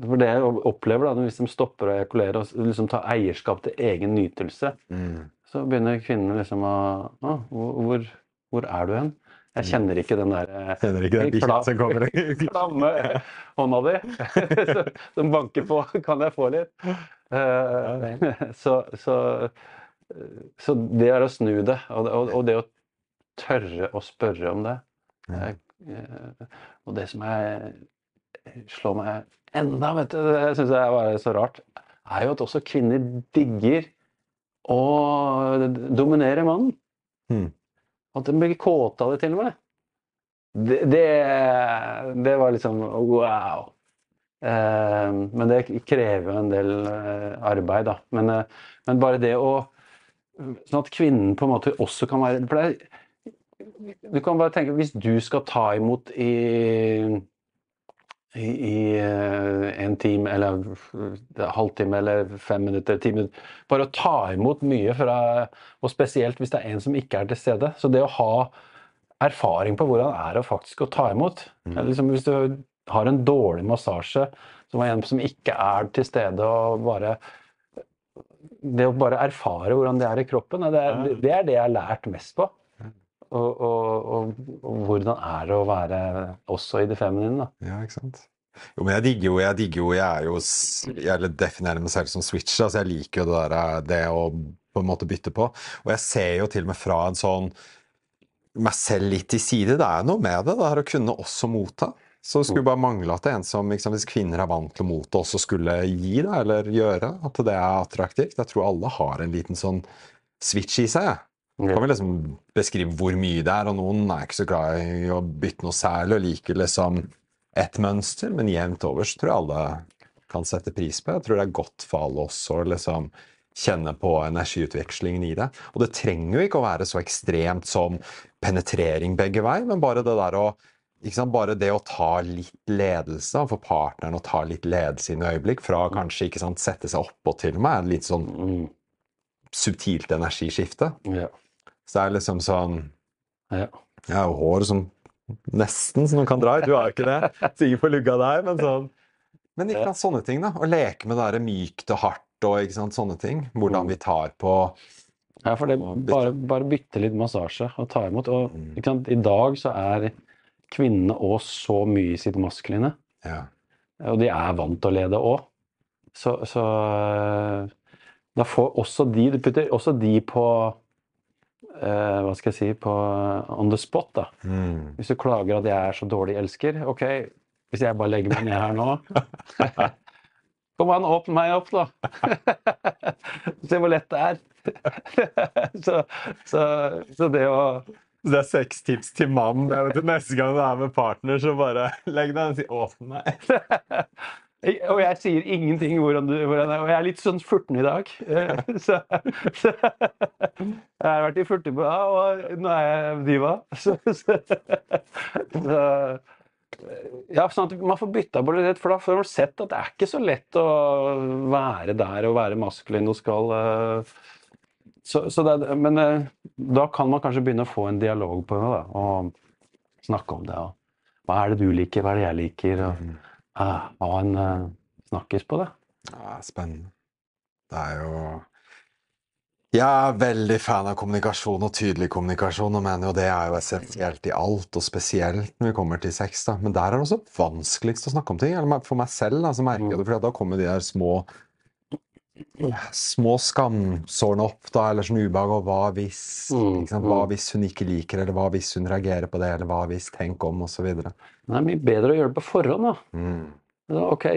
For det jeg opplever, da, hvis de stopper å ejakulere og liksom tar eierskap til egen nytelse, Mm. så begynner kvinnene liksom å «Å, hvor, hvor er du hen? Jeg kjenner ikke den der eh, Kjenner ikke den bikkja som kommer klamme hånda di som banker på. Kan jeg få litt? Eh, så, så, så det er å snu det, og, og, og det å tørre å spørre om det eh, Og det som jeg slår meg enda, vet du, det syns jeg var så rart, er jo at også kvinner digger å dominere mannen. At de blir kåte av det, til og med. Det, det, det var liksom wow. Eh, men det krever jo en del eh, arbeid, da. Men, eh, men bare det å Sånn at kvinnen på en måte også kan være For det du kan bare tenke Hvis du skal ta imot i i, i eh, en time eller en halvtime eller fem minutter, ti minutter. Bare å ta imot mye fra Og spesielt hvis det er en som ikke er til stede. Så det å ha erfaring på hvordan det er å faktisk å ta imot Mm. liksom Hvis du har en dårlig massasje som er en som ikke er til stede og bare Det å bare erfare hvordan det er i kroppen, det er det, er det jeg har lært mest på. Og, og, og, og hvordan er det å være også i det feminine, da. Ja, ikke sant. Jo, men jeg digger jo, jeg digger jo, jeg er jo Jeg definerer meg selv som switch, altså jeg liker jo det der, det å på en måte bytte på. Og jeg ser jo til og med fra en sånn meg selv litt til side. Det er noe med det, det er å kunne også motta. Så det skulle bare mangle at det er en som, liksom, hvis kvinner er vant til å motta, også skulle gi det, eller gjøre, at det er attraktivt. Jeg tror alle har en liten sånn switch i seg. Kan vi liksom beskrive hvor mye det er, og noen er ikke så glad i å bytte noe særlig og liker liksom ett mønster, men jevnt over så tror jeg alle kan sette pris på. Jeg tror det er godt for alle også å liksom kjenne på energiutvekslingen i det. Og det trenger jo ikke å være så ekstremt som penetrering begge veier, men bare det der å? Bare det å ta litt ledelse, for partneren å ta litt ledelse i en øyeblikk, fra kanskje ikke sant, sette seg oppå til og med, litt sånn Mm, subtilt energiskifte. ja. Så det er liksom sånn Ja. Jeg har jo hår som nesten som man kan dra i. Du har jo ikke det. Sikkert på lugga der, men sånn. Men ikke sant, sånne ting, da. Å leke med det derre mykt og hardt og ikke sant, sånne ting. Hvordan vi tar på Ja, for det bare, bare bytte litt massasje og ta imot. Og ikke sant, i dag så er kvinnene òg så mye i sitt maskuline, Ja. og de er vant til å lede òg. Så, så øh, da får også de Du putter også de på øh, Hva skal jeg si På on the spot, da. Mm. Hvis du klager at jeg er så dårlig elsker, OK, hvis jeg bare legger meg ned her nå Kom an, åpne meg opp, da! Se hvor lett det er. så, så, så det å Det er seks tips til mannen. Neste gang du er med partner, så bare legg deg og si 'åpne meg'. Og jeg sier ingenting hvordan du hvordan jeg, Og jeg er litt sånn furten i dag. Eh, Så, så Jeg har vært i furtebua, og nå er jeg diva. Så, så, så Ja, sånn at man får bytta på det litt, for da får man sett at det er ikke så lett å være der og være maskulin og skal eh, så, så det, Men eh, da kan man kanskje begynne å få en dialog på det, da, og snakke om det. Og, hva er det du liker, hva er det jeg liker? Og, ah, ha en uh, snakkes på det. Ja, spennende. Det er jo Jeg er veldig fan av kommunikasjon og tydelig kommunikasjon, og mener jo det er jo essensielt i alt, og spesielt når vi kommer til sex. da. Men der er det også vanskeligst å snakke om ting. Eller for meg selv da, så merker jeg det, for da kommer de der små små skamsårene opp, da, eller sånn ubehag, og hva hvis sant? Hva mm. hvis hun ikke liker, eller hva hvis hun reagerer på det, eller hva hvis tenk om, osv. Det er mye bedre å gjøre det på forhånd, da. Mm. Da, Ok,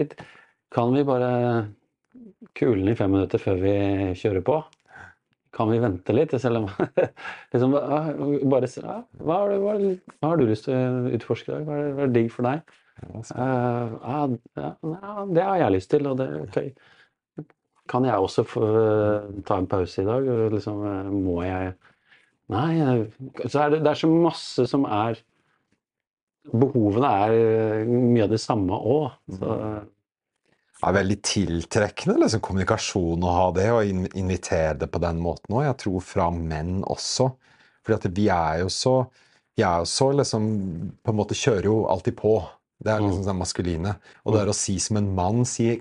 kan vi bare kule den i fem minutter før vi kjører på? Kan vi vente litt? Selv om liksom, bare ah, hva, har du, hva, hva har du lyst til å utforske i dag? Hva er, hva er digg for deg? Ja, uh, ja, ja, det har jeg lyst til, og det ok. Kan jeg også få eh, ta en pause i dag? Liksom, eh, må jeg Nei. Så er det, det er så masse som er Behovene er eh, mye av det samme òg. Det er veldig tiltrekkende liksom, kommunikasjon å ha det, og invitere det på den måten òg. Jeg tror fra menn også. Fordi vi er jo så Vi er jo så liksom På en måte kjører jo alltid på. Det er liksom det maskuline. Og det er å si som en mann si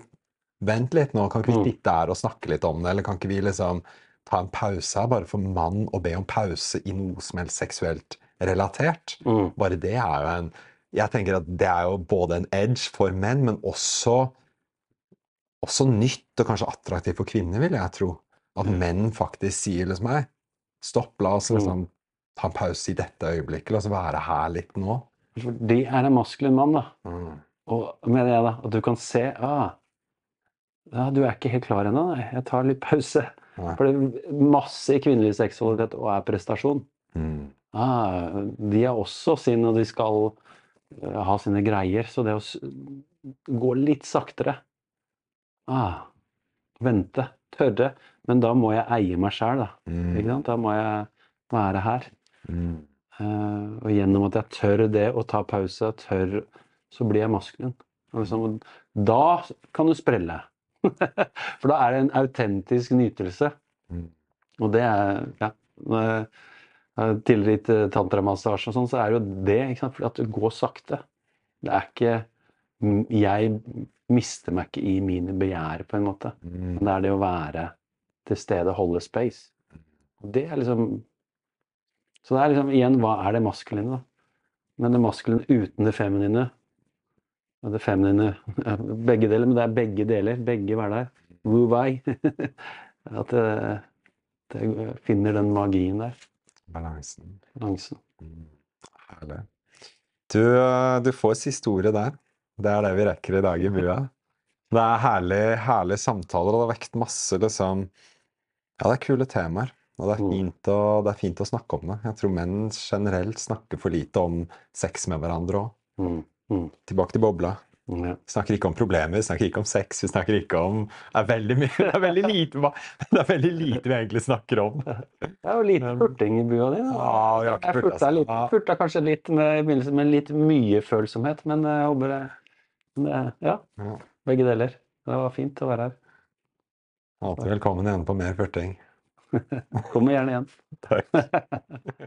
Vent litt nå, kan ikke vi Mm. sitte her og snakke litt om det? Eller kan ikke vi liksom ta en pause her, bare for mann å be om pause i noe som helst seksuelt relatert? mm, Bare det er jo en Jeg tenker at det er jo både en edge for menn, men også også nytt og kanskje attraktivt for kvinner, vil jeg tro. At menn faktisk sier liksom Hei, stopp, la oss liksom ta en pause i dette øyeblikket. La oss være her litt nå. For de er en maskulin mann, da. Mm. Og med det, da, at du kan se ah, ja, Du er ikke helt klar ennå. Nei, jeg tar litt pause. Nei. For det er masse i kvinnelig seksualitet og er prestasjon. Mm. Ah, de har også sin, og de skal eh, ha sine greier. Så det å gå litt saktere ah, Vente. Tørre. Men da må jeg eie meg sjæl, da. Mm. Da må jeg være her. Mm. Uh, og gjennom at jeg tør det og tar pause, tør, så blir jeg maskulin. Liksom, da kan du sprelle. For da er det en autentisk nytelse. Mm. Og det er ja, tidligere gitt eh, tantramassasje og sånn, så er det jo det. ikke sant? Fordi at det går sakte. Det er ikke mm, Jeg mister meg ikke i mine begjær, på en måte. Mm. Det er det å være til stede, holde space. Det er liksom Så det er liksom igjen, hva er det maskuline, da? Men det maskuline uten det feminine det feminine Begge deler, men det er begge deler. Begge være der. Wu wei. At det, det finner den magien der. Balansen. Balansen. Mm. Herlig. Du, eh, du får siste ordet der. Det er det vi rekker i dag i Bua. Det er herlig, herlige samtaler, og det har vekt masse liksom Ja, det er kule temaer. Og det er, Mm. fint å, det er fint å snakke om det. Jeg tror menn generelt snakker for lite om sex med hverandre òg. Mm. Mm. Tilbake til bobla. Ja. Vi snakker ikke om problemer, vi snakker ikke om sex, vi snakker ikke om Det er veldig mye Det er veldig lite, det er veldig lite vi egentlig snakker om. Det er jo lite furting i bua di. da. Ja, vi Jeg furta litt, furta kanskje litt med, i begynnelsen med litt mye følsomhet, men jeg håper det, det Ja, Ja. begge deler. Det var fint å være her. Alltid velkommen igjen på mer furting. Kommer gjerne igjen. Takk.